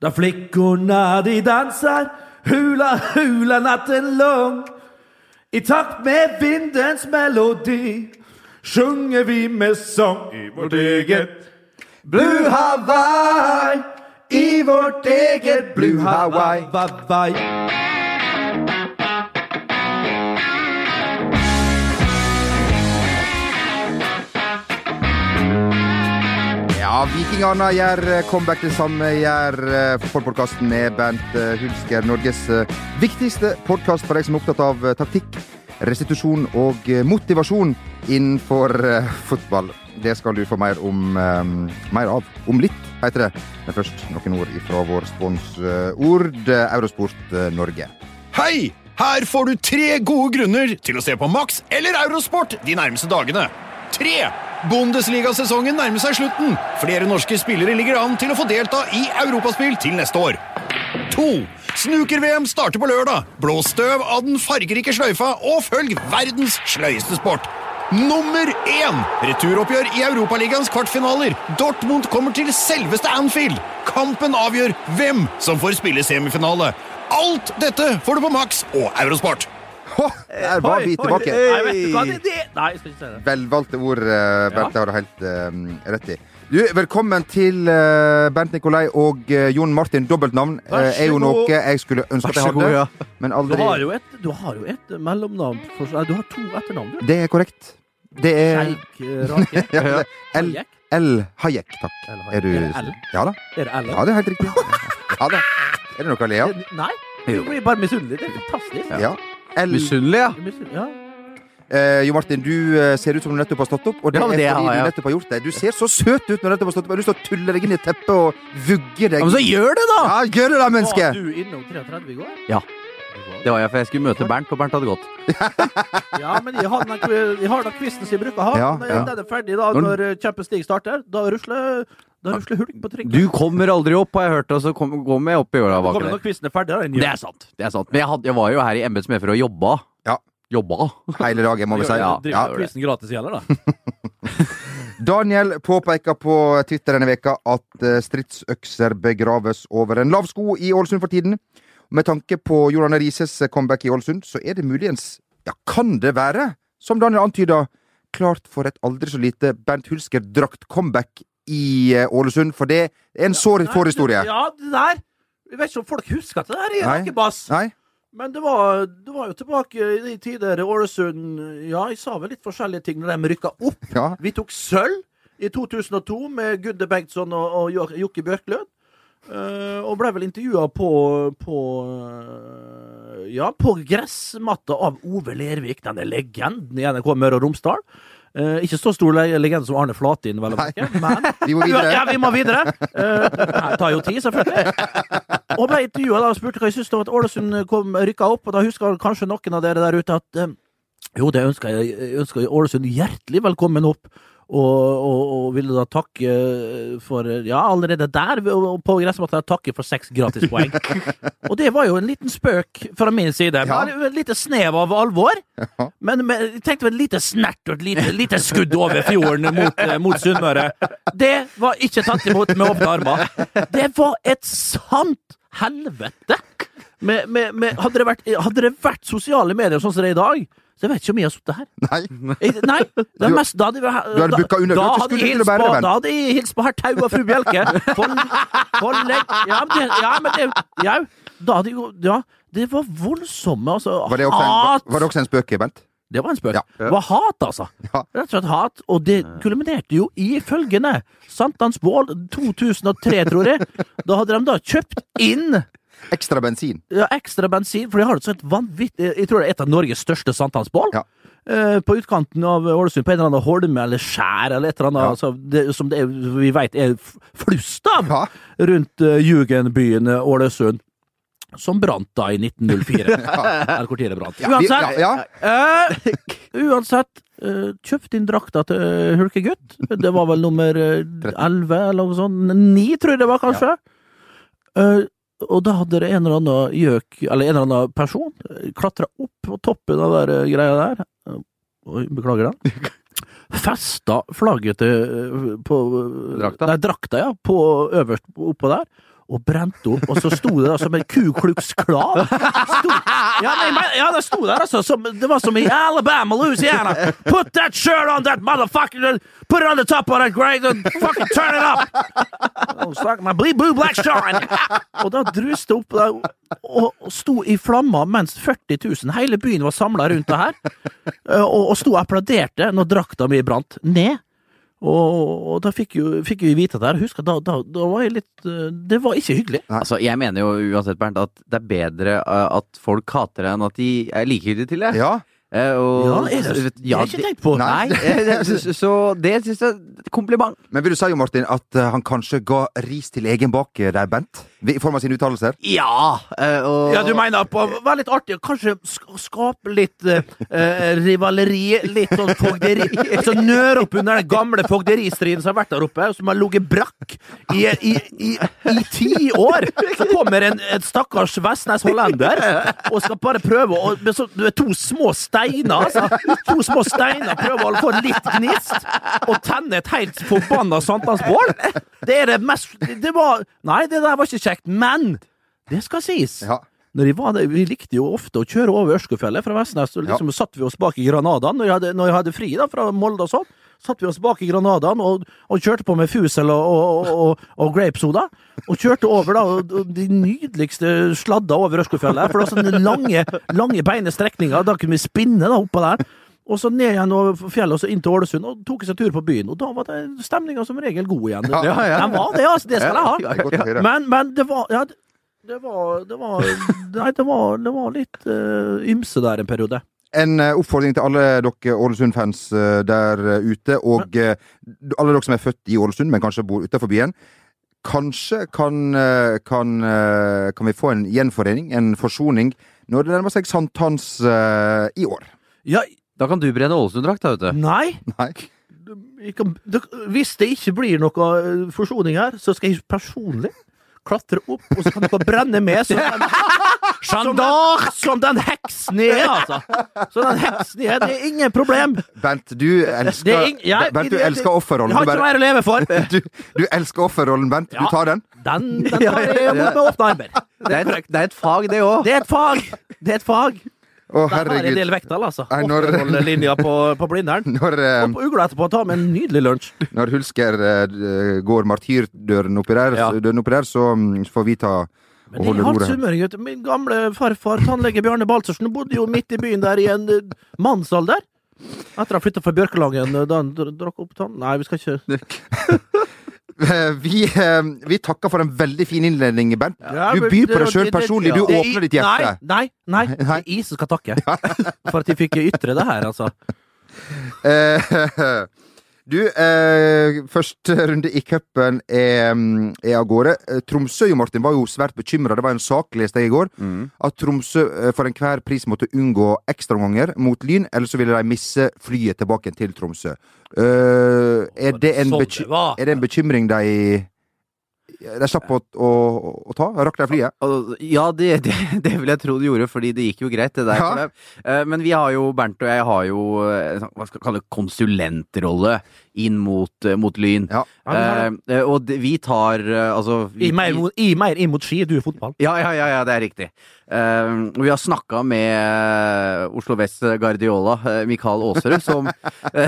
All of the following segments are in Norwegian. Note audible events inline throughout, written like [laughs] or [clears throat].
Där flickorna de dansar hula hula natten lång I takt med vindens melodi sjunger vi med sång i vårt eget Blue Hawaii I vårt eget Blue Hawaii Ja, vikingene gjør eh, comeback det samme gjør eh, fotballpodkasten med Bernt eh, Hulsker. Norges viktigste podkast for deg som er opptatt av taktikk, restitusjon og motivasjon innenfor fotball. Det skal du få mer, om, mer av om litt, heter det. Men først noen ord ifra vår sponsord, Eurosport Norge. Hei! Her får du tre gode grunner til å se på Max eller Eurosport de nærmeste dagene. Tre! Bundesliga-sesongen nærmer seg slutten. Flere norske spillere ligger an til å få delta i europaspill til neste år. To! Snooker-VM starter på lørdag. Blås støv av den fargerike sløyfa, og følg verdens sløyeste sport. Nummer én! Returoppgjør i Europaligaens kvartfinaler. Dortmund kommer til selveste Anfield. Kampen avgjør hvem som får spille semifinale. Alt dette får du på Max og Eurosport. Hå, der var vi tilbake. Nei, vet du hva det er? det? Nei, jeg skal ikke si det. Velvalgte ord, eh, Bernt. Det har du helt eh, rett i. Du, Velkommen til eh, Bernt Nikolai og eh, Jon Martin. Dobbeltnavn Vær eh, så er jo god. noe jeg skulle ønske at jeg hadde, men Du aldri har jo et, du har jo et mellomnavn for, nei, Du har to etternavn, du. Det er korrekt. Det er Skeik eh, Rake. [laughs] ja, det er L. Hayek. L. Hayek, takk. Er du Er det L? Ja da. Er det L? Ja, det er helt riktig. Ja da. Er det noe å le av? Det- Nei, du blir bare misunnelig. Det er fantastisk. Ja. L. Misunnelig, ja. Ja. Eh, jo Martin, du eh, ser ut som du nettopp har stått opp. Og det Ja, men er fordi har jeg. du nettopp har gjort det. Du ser så søt ut når du nettopp har stått opp. Jeg har lyst til å tulle deg inn i teppet og vugge deg. Ja, men så gjør det, da! Ja, gjør det da, menneske! Var du innom 33 i går? Ja. Det var jeg, for jeg skulle møte Bernt, og Bernt hadde gått. [laughs] Ja, men jeg har den, kvisten quizen som de bruker å ha. Ja, Når ja. Den er ferdig da, Når- når eh, Champions League starter. Da rusler, da rusler hulk på trikken. Du kommer aldri opp, har jeg hørt, og så kom, kom jeg opp i åra bak der. det? er ferdig. Da, det sant. det er sant. Men jeg, had, jeg var jo her i embets for og jobba. Ja. Jobba. Hele dagen, må [laughs] vi si. Ja, Driver Ja. quizen gratis gjelder, da. [laughs] Daniel påpeker på Twitter denne veka at eh, stridsøkser begraves over en lav sko i Ålesund for tiden. Med tanke på Jon Rises comeback i Ålesund, så er det muligens, ja, kan det være, som Daniel antyda, klart for et aldri så lite Bernt Hulsker-drakt-comeback i eh, Ålesund, for det er en sår historie forhistorie. Ja, det der Jeg vet ikke om folk husker at det der er. Nei? Men det var, det var jo tilbake i de tider Ålesund Ja, jeg sa vel litt forskjellige ting når de rykka opp. Ja. Vi tok sølv i 2002 med Gunde Bengtsson og, og Jokke Bjørklund. Uh, og ble vel intervjua på, på uh, Ja, på gressmatta av Ove Lervik, denne legenden i NRK Møre og Romsdal. Eh, ikke så stor legende som Arne Flatin, vel å merke, men [laughs] Vi må videre. ja, vi må videre. Uh, det tar jo tid, selvfølgelig. Og ble intervjua og spurte hva jeg syntes om at Ålesund kom rykka opp. Og da husker kanskje noen av dere der ute at uh, jo, det ønsker jeg. Jeg ønsker Ålesund hjertelig velkommen opp. Og, og, og ville da takke for Ja, allerede der på gressmatta takke for seks gratispoeng. [laughs] og det var jo en liten spøk fra min side. Ja. Et lite snev av alvor. Men med, jeg tenkte et lite snert og et lite, lite skudd over fjorden mot, eh, mot Sunnmøre. Det var ikke tatt imot med åpne armer. Det var et sant helvete! Med, med, med, hadde, det vært, hadde det vært sosiale medier sånn som det er i dag, så jeg vet ikke om jeg har sittet her. Nei. Jeg, nei, det er mest, da hadde, vi, Du hadde booka under. Da, Da hadde jeg hilst på, da hadde jeg hilst på herr Tau og fru Bjelke. For, for Ja, men det, ja, men det ja, Da hadde jo Ja, det var voldsomme, altså. Var det også en, hat. var det også en spøk, Bent? Det var en spøk. Ja. Det var hat, altså. Ja. Rett og slett hat. Og det kulminerte jo i følgende. Sankthansbål 2003, tror jeg. Da hadde de da kjøpt inn Ekstra bensin. ja, ekstra bensin, for de har et sånt vanvittig Jeg tror det er et av Norges største sankthansbål. Ja. Eh, på utkanten av Ålesund, på en eller annen holme eller skjær eller et eller annet Ja. altså, det, som det vi veit er flust av Ja. rundt uh, jugendbyen eh, Ålesund. Som brant da i 1904. [laughs] Eller hvor tid det brant. Ja, ja, Uansett, ja. uh, uansett kjøpt inn drakta til Hulkegutt. Det var vel nummer [laughs] elleve 11 eller noe sånt. 9, tror jeg det var, kanskje. Eh, og da hadde det en eller annen gjøk, eller en eller annen person, klatra opp på toppen av den der greia der. Og Oi, beklager den. [laughs] Festa flagget til eh, på Drakta? Nei, drakta, ja. På øverst oppå der. Og brente opp, og så sto det da som en Ku Klux ja, ja, det sto der altså, som, det var som i Alabama, Louisiana. Put that shirt on that motherfucker, put it on the top of that grave and fucking turn it up! Med blue, blue, black shine. Og da druste opp da, og, og sto i flammer mens 40 000, hele byen var samla rundt det her, eh, og, og sto og applauderte når drakta mi brant ned. Og, og da fikk, jo, fikk vi vite det her. Husker, da, da, da var jeg litt eh, Det var ikke hyggelig. Altså, jeg mener jo uansett, Bernt, at det er bedre uh, at folk hater deg enn at de er likegyldige til det. Ja. Eh, og, Ja, er det- det har jeg ikke tenkt på. Nei, [laughs] nei så, så det syns jeg er et kompliment. Men vil du si Martin, at eh, han kanskje ga ris til egen bak der, Bent? I form av sine uttalelser? Ja! eh, og, Ja, du mener på Var litt artig å kanskje sk skape litt eh, rivaleri, litt sånn fogderi Så nøre opp under den gamle fogderistriden som har vært der oppe, og som har ligget brakk i, i, i, i ti år! Så kommer en, en stakkars Vestnes hollender og skal bare prøve å med så, To små steiner, altså. To små steiner prøver å få litt gnist og tenne et helt forbanna sankthansbål! Det er det mest Det var Nei, det der var ikke kjekt, men det skal sies. Ja. Når vi, var der, vi likte jo ofte å kjøre over Ørskogfjellet fra Vestnes, så liksom satt vi oss bak i Granadaen når jeg hadde, når jeg hadde fri da, fra Molde og sånn. Satt vi oss bak i Granadaen og, og kjørte på med fusel og, og, og, og grapesoda. Og kjørte over da, de nydeligste sladda over Ørskogfjellet. For det var sånne lange, lange beine strekninger. Da kunne vi spinne da oppå der. Og så ned igjen over fjellet og så inn til Ålesund og tok seg tur på byen. Og da var det stemninga som regel god igjen. Ja, ja. Den var det, altså. Det skal jeg ha. Men, men det var ja, det, var Det var Nei, det var, det var litt uh, ymse der en periode. En eh, oppfordring til alle dere Ålesund-fans eh, der ute, og men, alle dere som er født i Ålesund, men kanskje bor utenfor byen. Kanskje kan, kan, kan vi få en gjenforening, en forsoning, når det nærmer seg sankthans uh, i år. Ja, Da kan du brenne Ålesund-drakt, da, vet du. nei Nei? kan, Hvis det ikke blir noe eh, forsoning her, så skal jeg personlig klatre opp, og så kan dere brenne med som den, [laughs] som den, som den heksen jeg er, altså. Som den heksen jeg er, det er ingen problem. Bent, du elsker, er ing- jeg- Bent, du elsker offerrollen. Jeg har ikke mer å leve for. [laughs] du, du elsker offerrollen, Bent. Du tar den. Den, den [laughs] tar jeg imot med åpne armer. Det er, et, det er et fag, det òg. Det er et fag! Det er et fag. Å, Der har jeg en del vekttall, altså. Nei, når- Offerrollelinja på, på Blindern. [laughs] Når, uh, Og på ugla etterpå ta med en nydelig lunsj. [laughs] når Hulsker uh, går martyrdøren oppi der, Ja. oppi der, så mm, får vi ta og Men holde ordet. sunnmøring. Min gamle farfar, tannlege Bjarne Balsersen, bodde jo midt i byen der i en uh, mannsalder. Etter å ha flytta fra Bjørkelangen da han drakk opp tann... Nei, vi skal ikke [laughs] [laughs] Vi, eh, vi takker for en veldig fin innledning, Bernt. Ja, Du byr på deg sjøl personlig. Du er åpner ditt hjerte. Nei, nei, nei. [laughs] Det er jeg som skal takke [laughs] for at de fikk ytre det her, altså. Eh, Du, eh, første runde i cupen er, er av gårde. Tromsø jo, Martin, var jo svært bekymra. Det var en sak, leste jeg i går, Mm. at Tromsø eh, for enhver pris måtte unngå ekstraomganger mot Lyn, eller så ville de misse flyet tilbake til Tromsø. Eh, er, det en Sånn beky det er det en bekymring de De slapp å, å, å ta? Rakk de flyet? Ja, det, det, det vil jeg tro de gjorde, fordi det gikk jo greit, det der. Ja. Eh, Men vi har jo, Bernt og jeg har jo eh, hva skal jeg kalle det, konsulentrolle inn mot, eh, mot Lyn. Ja. Ja, Eh, og vi tar altså vi, I mer, I mer inn mot ski, du er fotball. Ja, ja, ja, ja, det er riktig. Og vi har snakka med eh, Oslo Vest Guardiola, eh, Mikael Aasrud, som,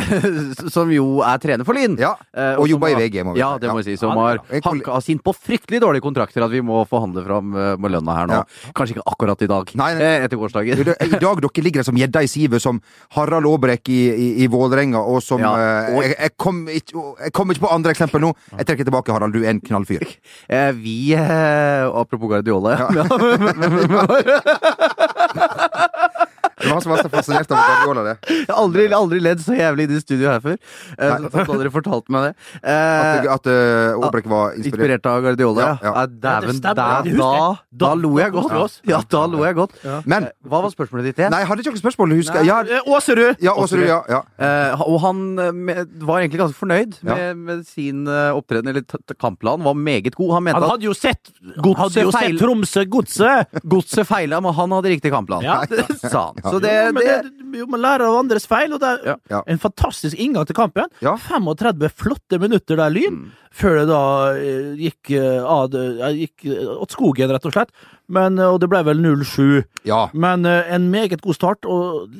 [laughs] som jo er trener for Lyn. Ja, og som jobber i VG, må vi Ja, det må vi si. Som har hanka inn sint på fryktelig dårlige kontrakter at vi må forhandle fram med lønna her nå. Ja. Kanskje ikke akkurat i dag, Nei, nei. etter gårsdagen. I dag dere ligger der som gjedda i sivet, som Harald Aabrekk i, i, i Vålerenga, og som Ja, og- jeg, jeg, kom ikke, jeg kom ikke på andre eksempel nå. Jeg trekker tilbake, Harald. Du er en knallfyr. [laughs] Vi Apropos Guardiola. Ja. [laughs] out. [laughs] [laughs] Det var han som var så fascinert av Guardiola, det. Jeg har aldri, aldri ledd så jævlig i det studioet her før. Eh, Nei. så hadde dere fortalt meg det. At, Eh, at uh, Aabrekk var inspirert. Inspirert av Guardiola, ja. Ja. Dæven, da, da, da Da- lo jeg godt. Ja, da lo jeg godt. Men Eh, Hva var spørsmålet ditt igjen? Nei, hadde ikke noe spørsmål? Husker jeg? Ja, Eh, Åserud! ja, Åserud, ja, ja. Eh, og han eh, med, var egentlig ganske fornøyd Ja. med, med sin eh, opptreden, eller t- t- kampplan. Var meget god. Han mente Han hadde jo sett, Godset feil. sett Tromsø-godset! godset feila, men han hadde riktig kampplan. Ja. [laughs] Sa han. Så det, Jo, det, det, jo, man lærer av andres feil, og det er Ja. En fantastisk inngang til kampen. Ja. 35 flotte minutter der, Lyn, Mm. før det da eh, gikk eh, det- eh, gikk åt skogen, rett og slett. Men, eh, og det ble vel 0-7. Ja. Men eh, en meget god start, og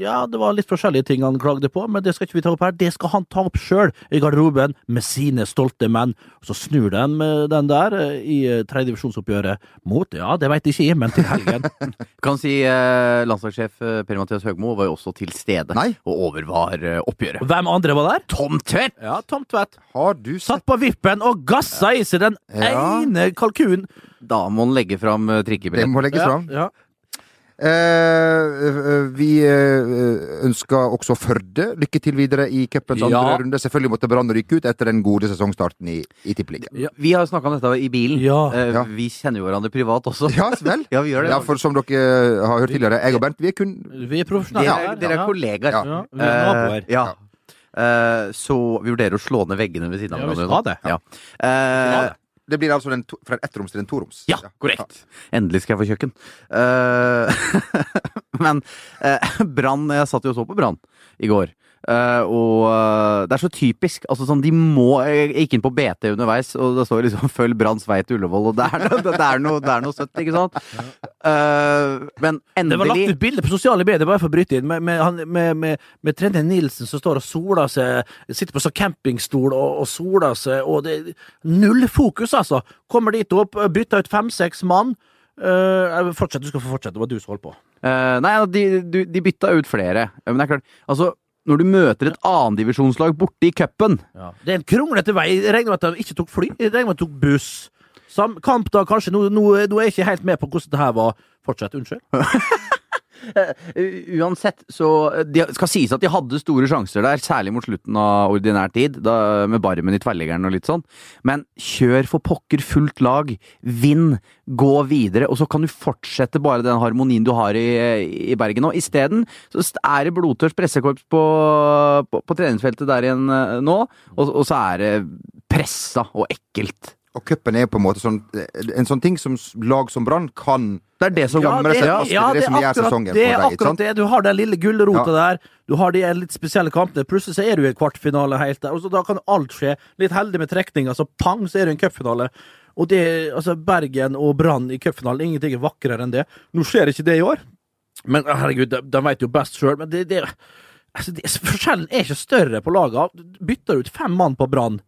ja, det var litt forskjellige ting han klagde på, men det skal ikke vi ta opp her. Det skal han ta opp sjøl i garderoben med sine stolte menn. Så snur de med den der eh, i tredjedivisjonsoppgjøret mot, ja, det veit ikke jeg, men til helgen. [laughs] kan si eh, landslagssjef Per-Mathias Høgmo var jo også til stede Nei. og overvar oppgjøret. Hvem andre var der? Tom Tvedt! Ja, Tom Tvedt. Har du sett Satt på vippen og gassa i seg den Ja. ene kalkunen. Da må han legge fram eh, Det må legges fram. Ja. Eh, eh, vi eh, ønsker også Førde lykke til videre i cupens andre Ja. runde. Selvfølgelig måtte Brann rykke ut etter den gode sesongstarten i, i Tippeligaen. Ja. Vi har snakka om dette i bilen. Ja. Eh, Ja. Vi kjenner jo hverandre privat også. Ja, vel? [laughs] Ja, vi gjør det. Ja, for som dere har hørt tidligere, jeg og Bernt, vi er kun Vi er profesjonelle. Dere, er- dere er kollegaer. Ja. Ja, vi er naboer. Eh, ja. Eh, så vi vurderer å slå ned veggene ved siden av Ja, vi hverandre. skal det. Ja. Det blir altså den to, fra en ettroms til en toroms. Ja, korrekt. Endelig skal jeg få kjøkken. Uh, [laughs] men uh, [laughs] Brann Jeg satt jo og så på Brann i går. Eh, og uh, det er så typisk. Altså sånn, De må Jeg gikk inn på BT underveis, og det står liksom 'Følg Branns vei til Ullevål', og det er noe, det er noe, det er noe søtt, ikke sant? Uh, men Det var lagt ut bilde på sosiale medier bare for å bryte inn, med, med, med, med, med trener Nilsen som står og soler seg, sitter på sånn campingstol og, og soler seg, og det null fokus, altså. Kommer dit opp, bytter ut fem-seks mann. Uh, fortsett, du skal få fortsette, det var du som holdt på. Nei, de, de, de bytta ut flere. Men det er klart, altså når du møter et annendivisjonslag borte i cupen Det er en kronglete vei. Jeg regner med at de ikke tok fly, jeg regner med at de tok buss. Sam, kamp da, kanskje. Nå, nå, nå er jeg ikke helt med på hvordan det her var. Fortsett, unnskyld. [laughs] Uh, Uansett, så uh, Det skal sies at de hadde store sjanser der, særlig mot slutten av ordinær tid, da, med Barmen i tverrliggeren og litt sånn. Men kjør for pokker fullt lag. Vinn. Gå videre. Og så kan du fortsette bare den harmonien du har i, i Bergen nå. Isteden er det blodtørt pressekorps på, på, på treningsfeltet der igjen uh, nå, og, og så er det pressa og ekkelt. Og cupen er på en måte sånn, en sånn ting som lag som Brann kan Det er det som Ja, det, ja, i det det som er gjør akkurat sesongen det. for er deg, ikke akkurat sant? det. Du har den lille gulrota der, du har de litt spesielle kampene. Plutselig så er du i kvartfinale helt der, og så da kan alt skje. Litt heldig med trekninga, så pang, så er du i en cupfinale. Og det, altså Bergen og Brann i cupfinalen, ingenting er vakrere enn det. Nå skjer ikke det i år, men herregud, de, de vet jo best sjøl. Men det, det, altså, det, forskjellen er ikke større på laga. Bytter ut fem mann på Brann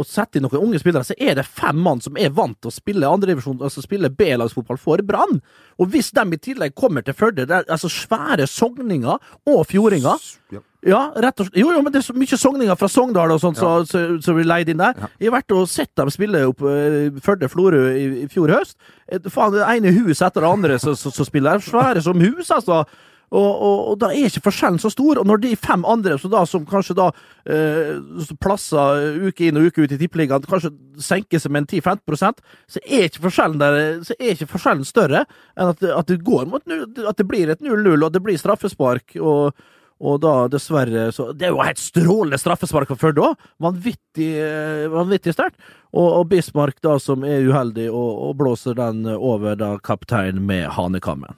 og setter inn noen unge spillere, så er det fem mann som er vant til å spille andredivisjon, altså spille B-lagsfotball for Brann. Og hvis de i tillegg kommer til Førde, det er altså svære sogninger og fjordinger Ja. ja, rett og slett. Jo, jo, men det er så mye sogninger fra Sogndal og sånt som så, så blir leid inn der. Jeg har vært og sett dem spille opp uh, Førde-Florø i, i fjor høst. Eh, Faen, det ene huset etter det andre som spiller. Svære som hus, altså. Og, og, og da er ikke forskjellen så stor. Og når de fem andre da, som kanskje da eh, plasser uke inn og uke ut i Tippeligaen, kanskje senker seg med en 10-15% så Så er ikke forskjellen større enn at, at det går mot at det blir et 0-0, og det blir straffespark. og og da, dessverre så Det er jo helt strålende straffespark for Førde òg! Vanvittig, eh, vanvittig sterkt. Og, og Bismarck, da, som er uheldig, og, og blåser den over da kapteinen med hanekammen.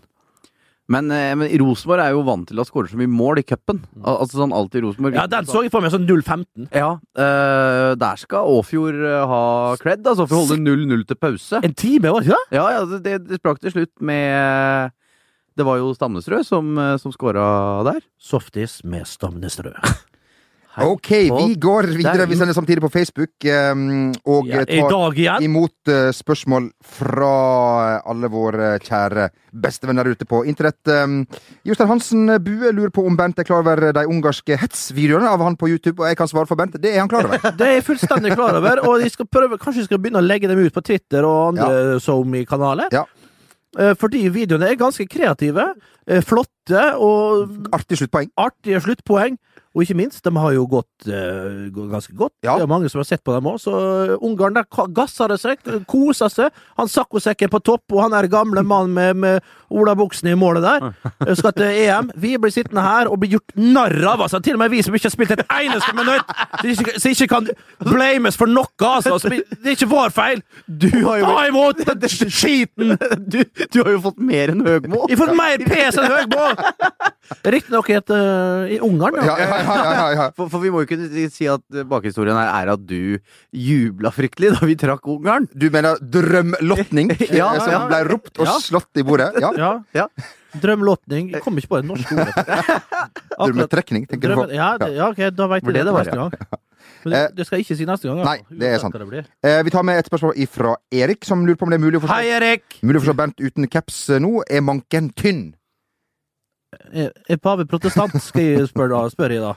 Men, eh, men Rosenborg er jo vant til å skåre så mye mål i cupen. Al altså sånn alltid Rosenborg. Ja, den så jeg for meg sånn 0-15. Ja, øh, der skal Åfjord eh, ha cred, altså, for å holde 0-0 til pause. En time, var det ikke det? Ja, ja, det- det, det sprakk til slutt med Det var jo Stamnesrød som, som skåra der. Softis med Stamnestrø. [laughs] Hei Ok, vi går videre. Vi sender samtidig på Facebook um, og Ja, tar imot uh, spørsmål fra alle våre kjære bestevenner ute på internett. Um, Jostein Hansen Bue lurer på om Bent er klar over de ungarske hetsvideoene av han på YouTube, og jeg kan svare for Bent. Det er han klar over. [laughs] Det er jeg fullstendig klar over, og jeg skal prøve, kanskje vi skal begynne å legge dem ut på Twitter og andre SoMe-kanaler. Ja. Eh, Fordi videoene er ganske kreative, eh, flotte og Artige sluttpoeng. artige sluttpoeng. Og ikke minst, de har jo gått uh, ganske godt. Ja. Det er mange som har sett på dem òg. Så Ungarn der gasser det seg, koser seg. Han saccosekken på topp, og han er gamle mann med, med olabuksene i målet der. Skal til EM. Vi blir sittende her og blir gjort narr av. Altså. Til og med vi som ikke har spilt et eneste minutt! Som ikke, kan blames for noe, altså. Det er ikke vår feil! Du har Ta imot [laughs] den skiten! du, du har jo fått mer enn Høgmo! Vi har fått mer pes enn Høgmo! Riktignok uh, i Ungarn, Ja, ja, ja, ja, ja. For, for vi må jo kunne si at eh, bakhistorien her er at du jubla fryktelig da vi trakk Ungarn. Du mener drømlotning, [laughs] eh, Ja, som ble ropt og Ja. slått i bordet? Ja. Ja. Ja. Drømlåtning. Jeg kom ikke på det norske ordet. [laughs] Akkurat. Drømmetrekning, tenker du på? ja, det, ja, ok, da veit du det det, det var, neste ja. gang. Men det, det skal jeg ikke si neste gang. Nei, altså. det er sant. det. Eh, vi tar med et spørsmål fra Erik, som lurer på om det er mulig å forstå, Hei, Erik! mulig å forstå Bernt uten caps eh, nå. Er manken tynn? Er er pave protestant, skal jeg spørre, spør jeg da.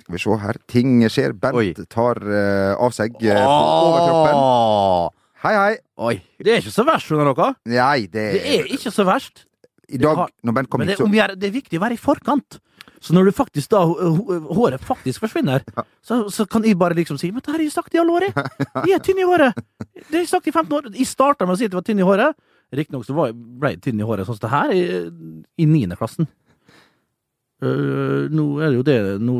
Skal vi se her. Ting skjer. Bent Oi. tar eh, av seg eh, overkroppen. Åh! Hei, hei. Oi. Det er ikke så verst, skjønner dere. Nei, det, Det er ikke så verst. I dag, har- når Bernt kom Men det, så om er, det er viktig å være i forkant. Så når du faktisk da håret faktisk forsvinner, så, så kan jeg bare liksom si Men det har jeg sagt i alle år, jeg. [laughs] Jeg er tynn i håret. Det har jeg sagt i 15 år. Jeg starta med å si at jeg var tynn i håret. Riktignok så var jeg, ble jeg tynn i håret sånn som det her i, niendeklassen. Uh, klassen. Øh, nå er det jo det nå,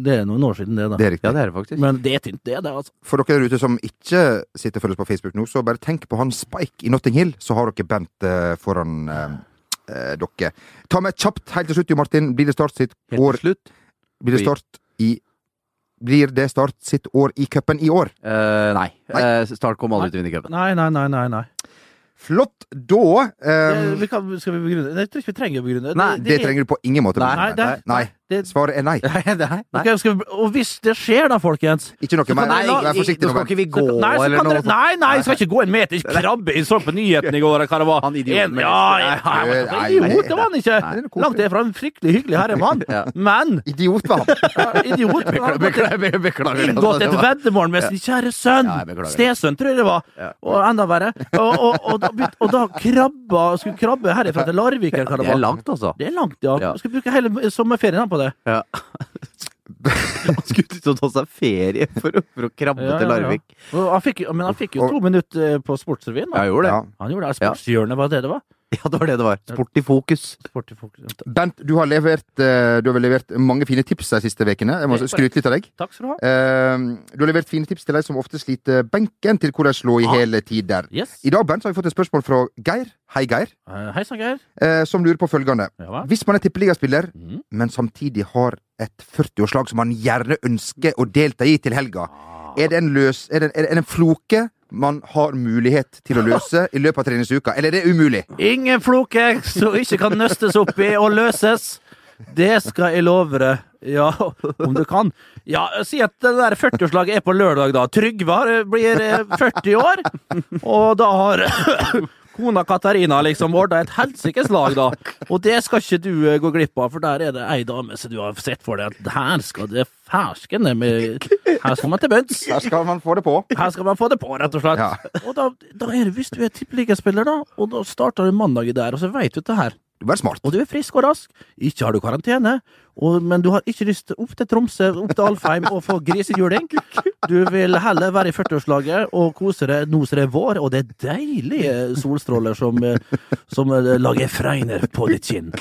Det er noen år siden, det, da. det er riktig. Ja, det er det faktisk. Men det er tynt, det. det altså. For dere der ute som ikke sitter og følger oss på Facebook nå, så bare tenk på han Spike i Notting Hill, så har dere Bent eh, foran eh, eh, dere. Ta med kjapt helt til slutt, Jo Martin. Blir det start sitt Helt år til slutt. Blir det start i Blir det start sitt år i cupen i år? Eh, nei. Nei. Eh, Start kommer aldri til å vinne cupen. Nei, nei, nei. nei, nei. Flott. Da um... vi kan, skal vi begrunne Jeg tror ikke vi trenger å begrunne. Nei, Det trenger du på ingen måte. Nei, Nei, det, Nei. Det, Svaret er nei. [laughs] Nei, nei. Ok, skal vi, og hvis det skjer, da, folkens Ikke noe mer. nei, Vær forsiktig nå skal ikke vi gå, så, nei, så eller noe dere, nei, nei, jeg skal ikke gå en meter krabbe. Jeg så på nyhetene i går hva det var. Han idioten En, ja, ja, ja, var nei, idiot, det var han ikke. Langt derfra en fryktelig hyggelig herremann. Ja. Men Idiot var [laughs] han. Idiot. Beklager. beklager Inngått et veddemål med sin kjære sønn. Ja. Stesønn, tror jeg det var. Ja. Og enda verre. Og, da krabba Skulle krabbe herifra til Larvik, eller hva det Det er langt, altså. Det er langt, ja. Ja. Skal bruke hele sommerferien på det. Ja. [laughs] Han skulle ut og ta seg ferie for å, for å krabbe Ja, ja, til Larvik. Han fikk, men han fikk jo to minutter eh, på Sportsrevyen. da. Gjorde det. Han gjorde det. Sportshjørnet, var det det var? [laughs] Ja, det var det det var. Sport i fokus. Sport i fokus. Bent, du har levert, eh, du har vel levert mange fine tips de siste ukene. Jeg må skryte litt av deg. Takk skal du ha. Eh, du har levert fine tips til de som ofte sliter benken, til hvordan slå i ah. hele tider. Yes. I dag Bent, så har vi fått et spørsmål fra Geir. Hei, Geir. Eh, Hei sann, Geir. eh, som lurer på følgende. Ja. Hvis man er tippeligaspiller, mm. men samtidig har et 40-årslag som man gjerne ønsker å delta i til helga, Ah. er det en løs Er det, er det en floke man har mulighet til å løse i løpet av treningsuka, eller er det umulig? Ingen floke som ikke kan nøstes opp i og løses. Det skal jeg love deg. Ja, om du kan. Ja, Si at det der 40-årslaget er på lørdag, da. Trygve blir eh, 40 år, og da har kona Katarina liksom ordna et helsikes lag, da. Og det skal ikke du eh, gå glipp av, for der er det ei dame som du har sett for deg at her skal det ferskene med Her skal man til bunns. Her skal man få det på. Her skal man få det på, rett og slett. Ja. Og da, da er det, hvis du er tippeligaspiller, da, og da starter du mandagen der, og så veit du det her, Er smart. og du er frisk og rask, ikke har du karantene, og, men du har ikke lyst opp til Tromsø, opp til Alfheim og få grisejuling. Du vil heller være i 40-årslaget og kose deg nå som det er vår, og det er deilige solstråler som, eh, som eh, lager fregner på ditt kinn.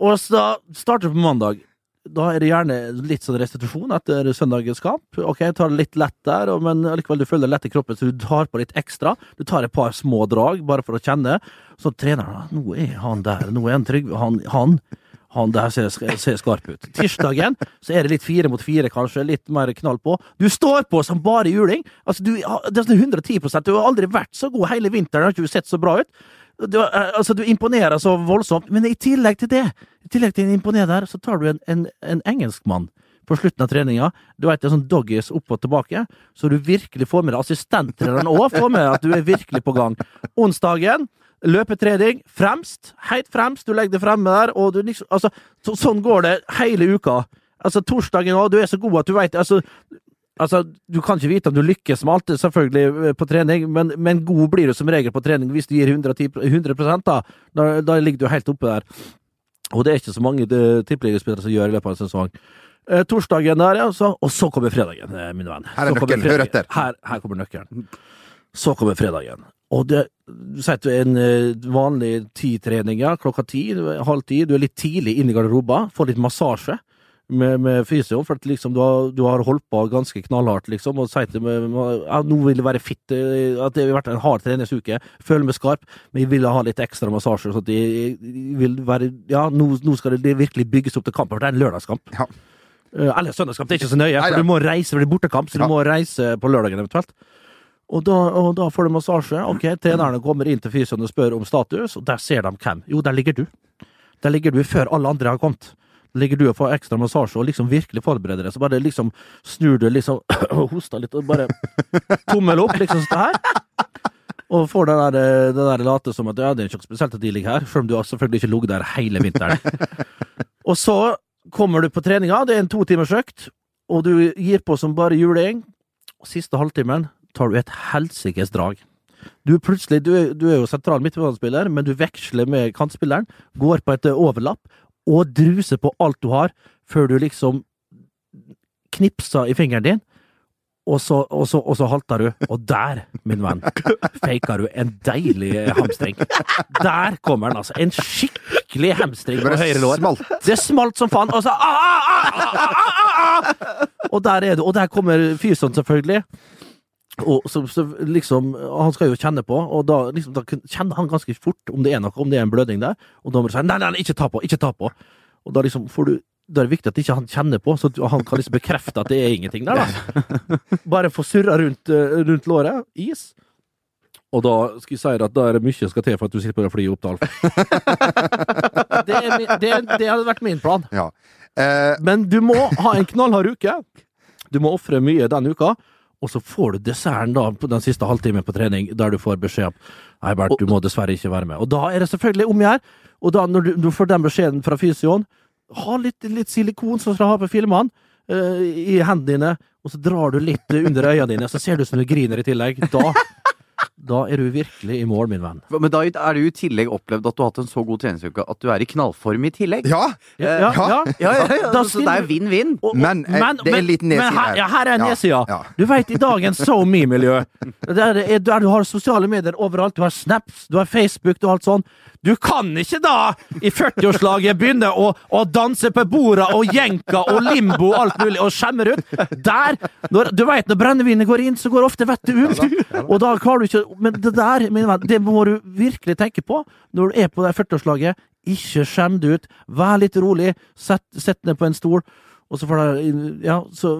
Og så starter vi på mandag. Da er det gjerne litt sånn restitusjon etter søndagens kamp. Ok, jeg tar det litt lett der, men allikevel du føler deg lett i kroppen, så du tar på litt ekstra. Du tar et par små drag, bare for å kjenne. Så treneren «Ah, Nå er han der, nå er han trygg. Han, han, han der ser, ser skarp ut. Tirsdagen så er det litt fire mot fire, kanskje. Litt mer knall på. Du står på som bare juling! Altså, du, det er sånn 110 Du har aldri vært så god hele vinteren, har ikke du sett så bra ut. Du, eh, altså, du imponerer så voldsomt, men i tillegg til det, i tillegg til å imponere der, så tar du en, en, en engelskmann på slutten av treninga. Du vet, det er sånn doggies opp og tilbake, så du virkelig får med deg assistenttreneren òg, får med at du er virkelig på gang. Onsdagen, løpetrening, fremst, helt fremst, du legger det fremme der, og du liksom Altså, så, sånn går det hele uka. Altså, torsdagen òg, du er så god at du veit Altså, Altså, Du kan ikke vite om du lykkes med alt, selvfølgelig, eh, på trening, men, men god blir du som regel på trening hvis du gir 110, 100 da. da. Da ligger du helt oppe der. Og det er ikke så mange eh, tippeligaspillere som gjør i løpet av en sesong. Eh, torsdagen der, altså, og så kommer fredagen, min mine venn. Her er nøkkelen. Hør etter. Her, her kommer nøkkelen. Så kommer fredagen. Og det, du sier at du er en eh, vanlig ti-trening, ja, klokka ti, halv ti, du er litt tidlig inne i garderoben, får litt massasje. Med, med fysio, for liksom du har, du har holdt på ganske knallhardt, liksom, og sier til meg ja, nå vil det være fit, eh, at det har vært en hard treningsuke, føler meg skarp, men jeg vil ha litt ekstra massasje, så at jeg, jeg vil være Ja, nå, nå skal det virkelig bygges opp til kamp, for det er en lørdagskamp. Ja. Eh, Eller søndagskamp, det er ikke så nøye, for du må reise, for det er bortekamp, så Ja. du må reise på lørdagen eventuelt. Og da, og da får du massasje. Ok, trenerne kommer inn til fysioen og spør om status, og der ser de hvem. Jo, der ligger du. Der ligger du før alle andre har kommet. Ligger du og får ekstra massasje og liksom virkelig forbereder deg. Så bare liksom snur du liksom [clears throat] og hoster litt og bare tommel opp, liksom sånn her. Og får det der, eh, det der late som at ja, det er ikke spesielt at de ligger her, selv om du har selvfølgelig ikke ligget der hele vinteren. [laughs] og så kommer du på treninga, det er en to timers økt, og du gir på som bare juling. Siste halvtimen tar du et helsikes drag. Du du er, du er jo sentral midtbanespiller, men du veksler med kantspilleren, går på et overlapp, og druser på alt du har, før du liksom knipser i fingeren din, og så, og så, og så halter du. Og der, min venn, faker du en deilig hamstring. Der kommer den, altså. En skikkelig hamstring på høyre lår. smalt. Det smalt som faen, og så ah, ah, ah, ah, ah, ah. Og der er du, og der kommer fysioen, selvfølgelig. Og så, så liksom, Han skal jo kjenne på, og da, liksom, da kjenner han ganske fort om det er noe, om det er en blødning der. Og da må du si nei, nei, nei, ikke ta på, ikke ta på. Og da liksom får du da er det viktig at ikke han kjenner på, så han kan liksom bekrefte at det er ingenting der. da. Bare få surra rundt, eh, rundt låret. Is. Og da skal jeg si at da er det mye som skal til for at du sitter på [laughs] det flyet til Alf. Det, det, det hadde vært min plan. Ja. Eh, Men du må ha en knallhard uke. Du må ofre mye den uka. Og så får du desserten da på den siste halvtimen på trening, der du får beskjed om Nei, Bernt, du må dessverre ikke være med. Og da er det selvfølgelig om å gjøre. Og da, når du, du får den beskjeden fra fysioen, ha litt, litt silikon som skal ha på filmene uh, i hendene dine, og så drar du litt under øynene dine, så ser du ut som du griner i tillegg. Da, da er du virkelig i mål, min venn. Men da er du i tillegg opplevd at du har hatt en så god treningsuke at du er i knallform i tillegg. ja, Ja, Ja. Ja, ja, ja, Da så det er vinn-vinn. Men, og- Men, eh, det er en liten nedside her. her. Ja, her er en Ja, nedsida. ja. Du veit, i dagens SoMe-miljø, der, er- der du har sosiale medier overalt, du har Snaps, du har Facebook, du har alt sånn, du kan ikke da, i 40-årslaget, begynne å, å danse på borda og jenka og limbo og alt mulig, og skjemmer ut. Der! Når, du veit, når brennevinet går inn, så går ofte vettet ut. Og da klarer du ikke Men det der, min venn, det må du virkelig tenke på når du er på det 40-årslaget. Ikke skjem deg ut. Vær litt rolig. Sett, sett ned på en stol. Og så får du Ja, så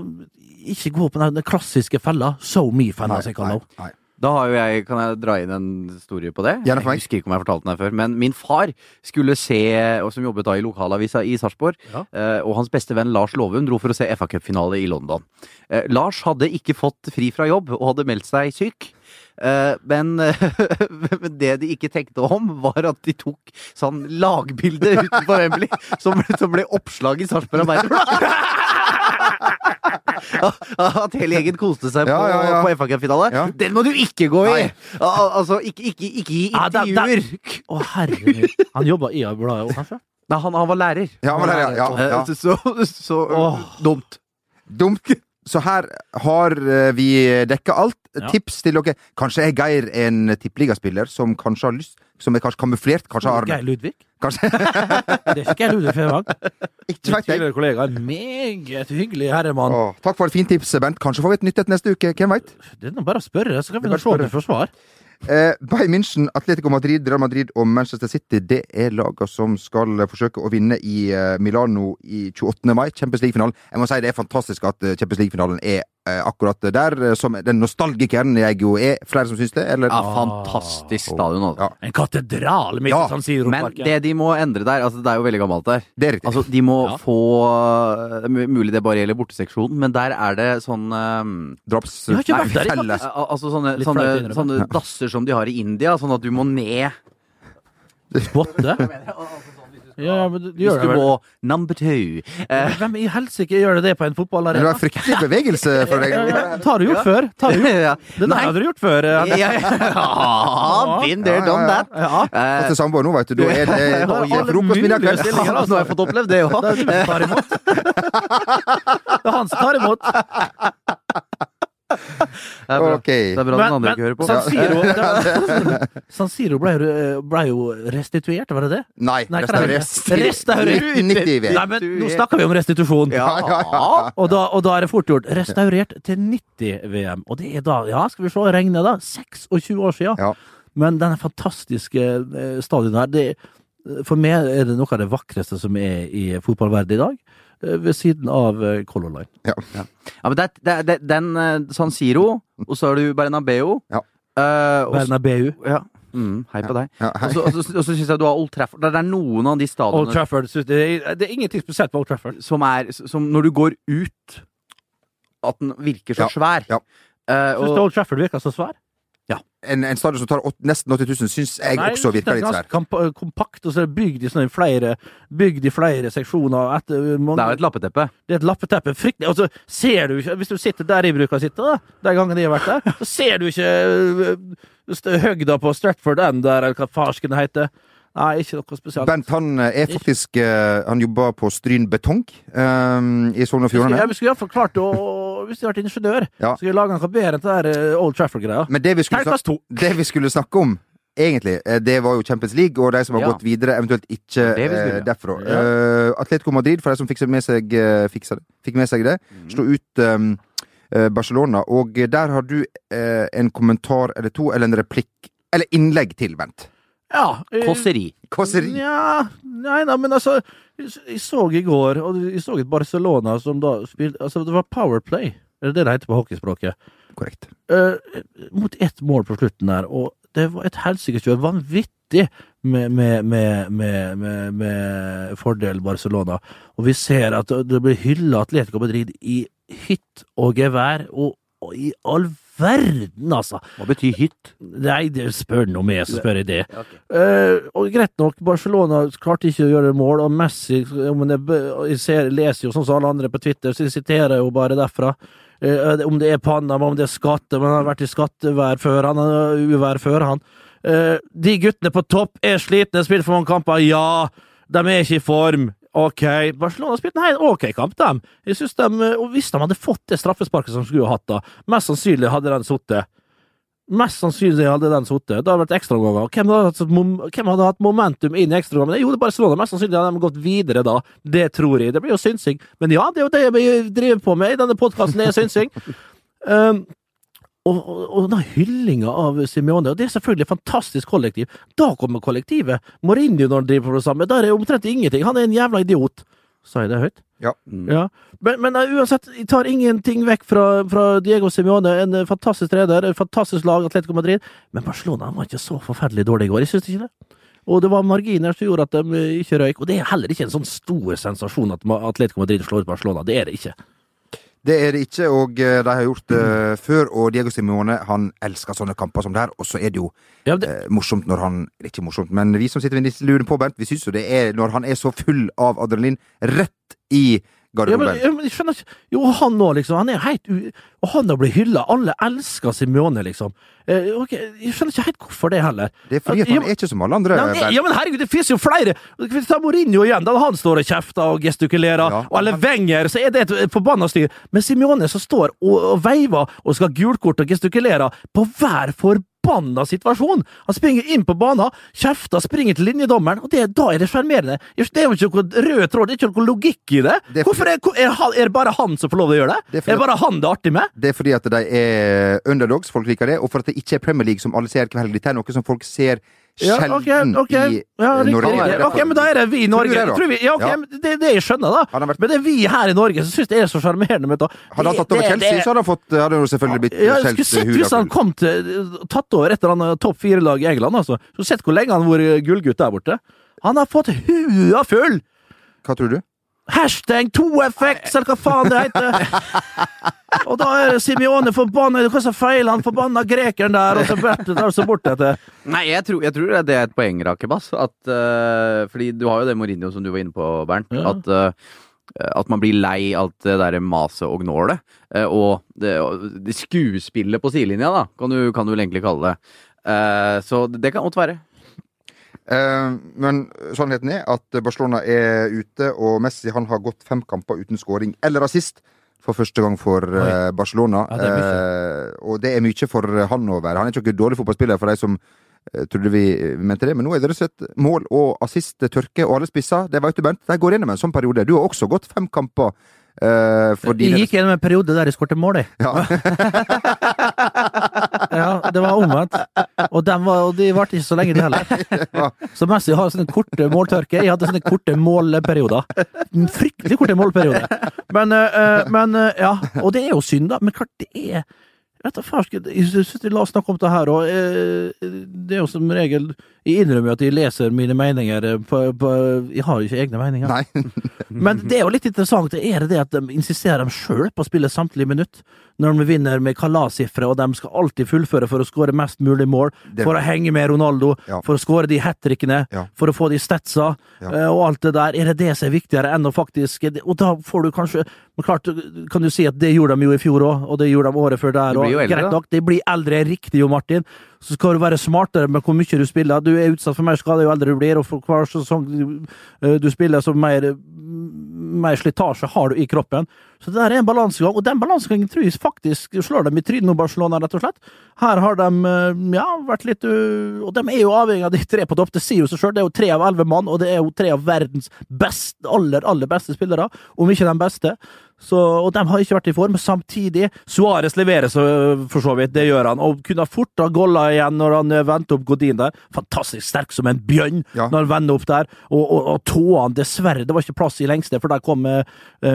ikke gå på den, klassiske fella. So me-fella, som jeg kaller nei. Da har jo jeg, kan jeg dra inn en historie på det? Gjerne for meg. Jeg husker ikke om jeg fortalte den her før, men min far skulle se, og som jobbet da i lokalavisa i Sarpsborg, Ja. eh, og hans beste venn Lars Lovum dro for å se FA Cup-finale i London. Eh, Lars hadde ikke fått fri fra jobb og hadde meldt seg syk. Eh, men [laughs] men det de ikke tenkte om, var at de tok sånn lagbilde utenfor Wembley, som, som ble oppslag i Sarpsborg Arbeiderblad. [laughs] At hele gjengen koste seg på, Ja, ja, ja. på FA Cup-finale. Ja. Den må du ikke gå i! Al altså, ikke, ikke, ikke da- intervjuer! Å, herregud. Han jobba i bladet òg, kanskje? Nei, han, han var lærer. Ja, han var lærer, ja, ja. Eh, Så, så oh. dumt. Dumt. Så her har eh, vi dekka alt. Ja. Tips til dere. Kanskje er Geir en tippeligaspiller som kanskje har lyst Som er kanskje kamuflert? Kanskje har Geir Ludvig? Kanskje [laughs] Det er ikke Geir Ludvig Fevang. Ikke vet jeg. Kollega. En meget hyggelig herremann. Åh, takk for et fint tips, Bent. Kanskje får vi et nytt et neste uke. Hvem veit? Det er nå bare å spørre, så kan vi nå se om vi får svar. Eh, Bayern München, Atletico Madrid, Real Madrid og Manchester City Det er lagene som skal forsøke å vinne i eh, Milano i 28. mai, Champions League-finalen. Jeg må si det er fantastisk at eh, Champions League-finalen er akkurat der. eh, Som den nostalgikeren jeg jo er. Flere som syns det? Eller? Ja, fantastisk stadion. Altså. Ja, En katedral midt Ja, i San Siro-parken. Men det de må endre der altså Det er jo veldig gammelt der. det er riktig. Altså, de må Ja. få uh, Mulig det bare gjelder borteseksjonen, men der er det sånn um, Drops nei, der, Altså sånne, sånne, sånne [laughs] dasser som de har i India, sånn at du må ned Spotte? [laughs] Ja, ja, men du gjør det vel. må number two. Eh, Hvem i helsike gjør det det på en fotballarena? det var fryktelig bevegelse for deg. [laughs] Ja, ja, [laughs] Det har du gjort før. Tar du gjort. ja. Den der hadde du gjort før. Ja, eh, ja, ja. Been there, Ja, ja, done ja. that. Ja. Eh, Til samboer nå, vet du. Da er det [laughs] kveld. stillinger, nå har jeg fått opplevd det Det er du som tar imot. Det er han som tar imot. Det er bra, okay. det er bra den andre ikke hører på. San Siro, da, [laughs] San Siro ble, ble jo restituert, var det det? Nei, Nei, hva er det? restaurert. Restaurert. 1990 VM. Nei, men nå snakker vi om restitusjon. Ja, ja, ja. Og da, og da er det fort gjort. Restaurert til 90-VM. Og det er da, ja, skal vi se, regne da, 26 år siden. Ja. Men denne fantastiske eh, stadion her, det, for meg er det noe av det vakreste som er i fotballverden i dag. Eh, Ved siden av eh, Color Line. Ja, men det, er- det, er- det, den eh, San Siro, [laughs] og så har du Bernabeu. Ja. Uh, Bernabeu. ja. Mm, hei på deg. Ja, Og så- og så og så syns jeg du har Old Trafford. Det er noen av de Old Trafford. det er, Det er ingenting spesielt på Old Trafford. som er Som når du går ut, at den virker så Ja, svær. ja. Uh, Syns du Old Trafford virker så svær? En, en stadion som tar åt, nesten 80 000, syns jeg Nei, også virker litt svær. ganske kompakt, og så er det bygd i, sånne flere, bygd i flere seksjoner. Etter mange, det er jo et lappeteppe. Det er et lappeteppe. Fryktelig. Og så ser du ikke Hvis du sitter der jeg bruker å sitte, da, de gangene jeg har vært der, så ser du ikke øh, høgda på Stratford End der, eller hva farsken heter. Nei, ikke noe spesielt. Bent han eh, er faktisk eh, Han jobber på Stryn Betong um, i Sogn og Fjordane. ja, vi skulle iallfall klart å Hvis jeg hadde vært ingeniør, Ja. skulle jeg lage noe bedre enn det der øh, Old Trafford-greia. Men det vi, det vi skulle snakke om, egentlig, eh, det var jo Champions League, og de som har Ja. gått videre, eventuelt ikke Det vi skulle, eh, ja. derfra. Uh, Atletico Madrid, for de som fikk med seg, eh, fiksa det, fikk med seg det, Mm. slo ut eh, eh, Barcelona. Og der har du uh, en kommentar eller to, eller en replikk, eller innlegg til, Bent. Ja. øh, Kåseri. Kåseri. Ja, nei da, men altså Jeg så i går, og jeg så et Barcelona som da spilte Altså, det var Powerplay. Er det det det heter på hockeyspråket? Korrekt. Uh, mot ett mål på slutten der, og det var et helsikeskjør. Vanvittig med, med, med, med, med, med fordel Barcelona. Og vi ser at det blir hylla Atletico Madrid i hytt og gevær, og, og i all verden, altså! Hva betyr hytt? Nei, det spør nå meg, så spør jeg det. Eh, og greit nok, Barcelona klarte ikke å gjøre mål, og Messi om det, jeg ser, leser jo sånn som alle andre på Twitter, så jeg siterer jo bare derfra. Eh, om det er Panama, om det er skatte, men han har vært i skattevær før, han har uvær før, han. Eh, de guttene på topp er slitne, spilt for mange kamper, ja. De er ikke i form. Ok, Barcelona spilte spilt en ok kamp, dem. Jeg synes de, og Hvis de hadde fått det straffesparket som de skulle ha hatt, da, mest sannsynlig hadde den sittet. Mest sannsynlig hadde den sittet. Det hadde vært ekstraomganger. Hvem, hvem hadde hatt momentum inn i ekstraomgangene? Jo, det er Barcelona. Mest sannsynlig hadde de gått videre da. Det tror jeg. Det blir jo synsing. Men ja, det er jo det vi driver på med i denne podkasten, det er synsing. Um, [laughs] og, og, og den hyllinga av Simione, og det er selvfølgelig et fantastisk kollektiv. Da kommer kollektivet. Mourinho når han driver på det samme, der er omtrent ingenting. Han er en jævla idiot. Sa jeg det høyt? Ja. Ja. Men, men uh, uansett, jeg tar ingenting vekk fra, fra Diego Simione. En uh, fantastisk trener, en fantastisk lag, Atletico Madrid. Men Barcelona var ikke så forferdelig dårlig i går. Jeg syns ikke det. Og det var marginer som gjorde at de uh, ikke røyk. Og det er heller ikke en sånn stor sensasjon at Atletico Madrid slår ut Barcelona. Det er det ikke. Det er det ikke, og eh, de har gjort det før. Og Diego Simione han elsker sånne kamper som det her. Og så er det jo Ja, det, eh, morsomt når han Ikke morsomt, men vi som sitter ved luren på, Bent, vi syns jo det er når han er så full av adrenalin rett i Ja, men, garderoben. ja, men jeg skjønner ikke Jo, han nå, liksom. Han er helt u... Og han har blitt hylla. Alle elsker Simione, liksom. Eh, okay, Jeg skjønner ikke helt hvorfor det heller. Det er fordi at han ja, er ikke som alle andre. Nei, nei, ja, men herregud, det finnes jo flere! Ta Mourinho igjen, da han står og kjefter og gestikulerer. Ja. Og eller Wenger, så er det et forbanna styr. Men Simione som står og, og veiver og skal ha gult kort og gestikulerer på hver forbanna situasjon! Han springer inn på banen, kjefter, springer til linjedommeren, og det, da er det sjarmerende. Det er jo ikke noe rød tråd, det er ikke noe logikk i det. Det er Hvorfor er, er, er det bare han som får lov til å gjøre det? Det er Er det bare han det er artig med? Det er fordi at de er underdogs, folk liker det, og for at det ikke er Premier League som alle ser hver helg. Dette er noe som folk ser Ja, sjelden okay, okay. i Ja, Norge. Ok, men da er det vi i Norge. det. Tror vi, ja, okay, Ja. men det det jeg skjønner, da. Men det er vi her i Norge som syns det er så sjarmerende. Hadde han tatt over Chelsea, så hadde han, fått, hadde han selvfølgelig blitt ja, skjelt skulle hvis han kom til tatt over et eller annet topp fire-lag i England. altså. Så sett hvor lenge han har vært gullgutt der borte. Han har fått hua full! Hva tror du? Hashtag 2FX, eller hva faen det heter! Og da er Simione forbanna Hva som feiler han forbanna grekeren der, og så bort, der, så bort etter. Nei, jeg tror, jeg tror det er et poeng, Rakebass. At, uh, fordi du har jo det Mourinho som du var inne på, Bernt. Ja. At, uh, at man blir lei alt det derre maset og gnålet. eh, og det, det skuespillet på sidelinja, da, kan du, kan du egentlig kalle det. Så det kan godt være. Eh, men sannheten er at Barcelona er ute, og Messi han har gått fem kamper uten skåring eller assist for første gang for eh, Barcelona. Ja, det Eh, og det er mye for han å være. Han er ikke noen dårlig fotballspiller for de som trodde vi mente det, men nå er det rett og slett mål og assist tørke, og alle spisser, det vet du, Bent, de går gjennom en sånn periode. Du har også gått fem kamper Uh, fordi Jeg gikk gjennom en periode der jeg skåret mål, jeg. Ja. [laughs] Ja, det var omvendt. Og, dem var, og de varte ikke så lenge, de heller. [laughs] Så Messi har sånne korte måltørker. Jeg hadde sånne korte målperioder. Fryktelig korte målperioder. Men, uh, men uh, ja, og det er jo synd, da. Men klart, det er vet du, faen, Jeg synes La oss snakke om det her, og eh, det er jo som regel Jeg innrømmer at jeg leser mine meninger eh, på, på Jeg har jo ikke egne meninger. Nei. [laughs] Men det er jo litt interessant. Er det det at de insisterer dem sjøl på å spille samtlige minutt? Når de vinner med kalassifre, og de skal alltid fullføre for å skåre mest mulig mål, Det- for å henge med Ronaldo, Ja. for å skåre de hat trickene, Ja. for å få de statsa, Ja. eh, og alt det der. Er det det som er viktigere enn å faktisk Og da får du kanskje Men klart, kan du si at det gjorde de jo i fjor òg, og det gjorde de året før der De blir òg. jo eldre, Greit da. nok, de blir eldre, riktig jo, Martin. Så skal du være smartere med hvor mye du spiller. Du er utsatt for mer skade jo eldre du blir, og for hver sesong du, eh, spiller, så mer, mer slitasje har du i kroppen. Så det der er en balansegang, og den balansegangen tror jeg faktisk slår dem i trynet Barcelona, rett og slett. Her har de eh, ja, vært litt uh, Og de er jo avhengig av de tre på topp. Det sier jo seg sjøl, det er jo tre av elleve mann, og det er jo tre av verdens best, aller, aller beste spillere, om ikke den beste. Så, og de har ikke vært i form. Samtidig, Suárez leverer så for så vidt, det gjør han. Og kunne fort ha golla igjen når han eh, vendte opp Godin der. Fantastisk sterk som en bjørn Ja. når han vender opp der. Og, og, og tåene, dessverre, det var ikke plass i lengste, for der kom eh,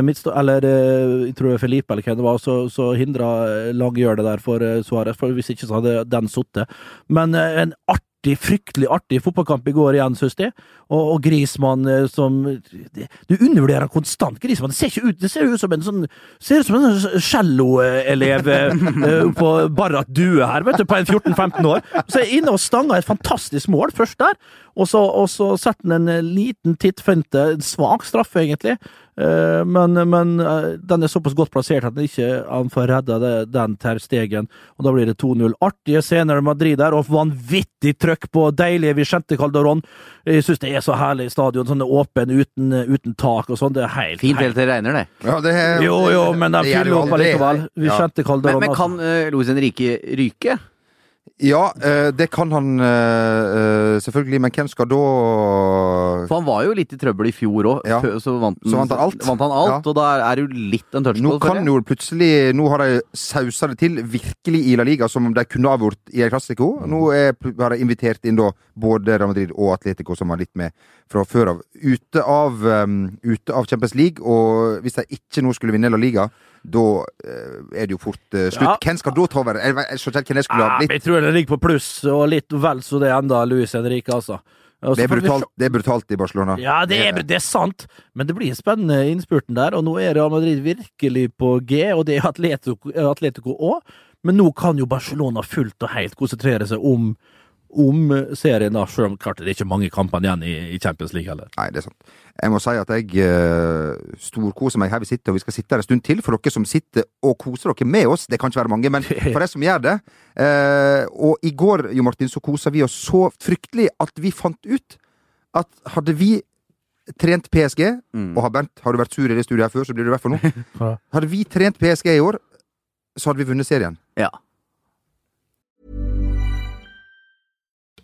midtstå... Eller eh, jeg tror Felipe eller hvem det var, så, så hindra det der for eh, Suárez. For hvis ikke så hadde den sittet. Men eh, en artig fryktelig artig fotballkamp i går igjen, synes jeg. Og, og Grismann eh, som Du undervurderer han konstant, Grismann. Det ser ikke ut Det ser ut som en sånn Ser ut som en sånn celloelev uh, [laughs] på Barrat Due her, vet du, på en 14-15 år. Så er jeg inne og stanger et fantastisk mål først der, og så, og så setter han en eh, liten tittfinte, en svak straffe, egentlig. Eh, men men eh, den er såpass godt plassert at han ikke han får redda den ter stegen, og da blir det 2-0. Artige scener i Madrid der, og vanvittig trøkk på deilige Vicente Calderón. Jeg syns det er så herlig stadion, sånn åpen, uten, uten tak og sånn. Det er helt, Fint helt til det regner, det. Ja, det er, Jo, jo, men de fyller opp aldri. Vicente Ja. Calderón. Men, men kan uh, Luis Henrique ryke? Ja, eh, det kan han eh, eh, selvfølgelig, men hvem skal da For han var jo litt i trøbbel i fjor òg. Ja. Så, vant han, Så vant han alt. Vant han alt Ja. Og da er det jo litt en Nå touchball. kan føler jo plutselig Nå har de sausa det til virkelig i La Liga, som om de kunne avgjort i El Clásico. Nå er, har de invitert inn da både Real Madrid og Atletico, som var litt med fra før av. Ute av, um, ute av Champions League, og hvis de ikke nå skulle vinne La Liga, da eh, er det jo fort eh, slutt. Ja. Hvem skal da ta over? Jeg, jeg skjønner hvem det skulle ha blitt. jeg tror det ligger på pluss, og litt vel så det enda Luis Henrique, altså. Også Det er brutalt, det er brutalt i Barcelona. Ja, det er, det er sant, men det blir spennende innspurten der. Og nå er Real Madrid virkelig på G, og det er Atletico òg. Men nå kan jo Barcelona fullt og helt konsentrere seg om, om serien, da, selv om klart det er ikke mange kampene igjen i, i Champions League heller. Nei, det er sant. Jeg må si at jeg uh, storkoser meg her vi sitter, og vi skal sitte her en stund til. For dere som sitter og koser dere med oss, det kan ikke være mange, men [laughs] for de som gjør det. Uh, og i går, Jo Martin, så kosa vi oss så fryktelig at vi fant ut at hadde vi trent PSG, og har Bernt, har du vært sur i det studioet her før, så blir du i hvert fall nå. [laughs] Hadde vi trent PSG i år, så hadde vi vunnet serien. Ja.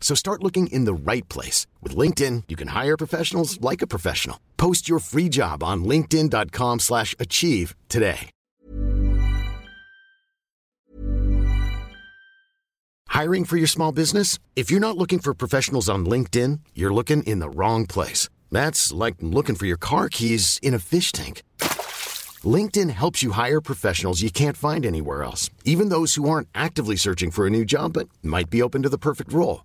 So start looking in the right place. With LinkedIn, you can hire professionals like a professional. Post your free job on linkedin.com slash achieve today. Hiring for your small business? If you're not looking for professionals on LinkedIn, you're looking in the wrong place. That's like looking for your car keys in a fish tank. LinkedIn helps you hire professionals you can't find anywhere else, even those who aren't actively searching for a new job but might be open to the perfect role.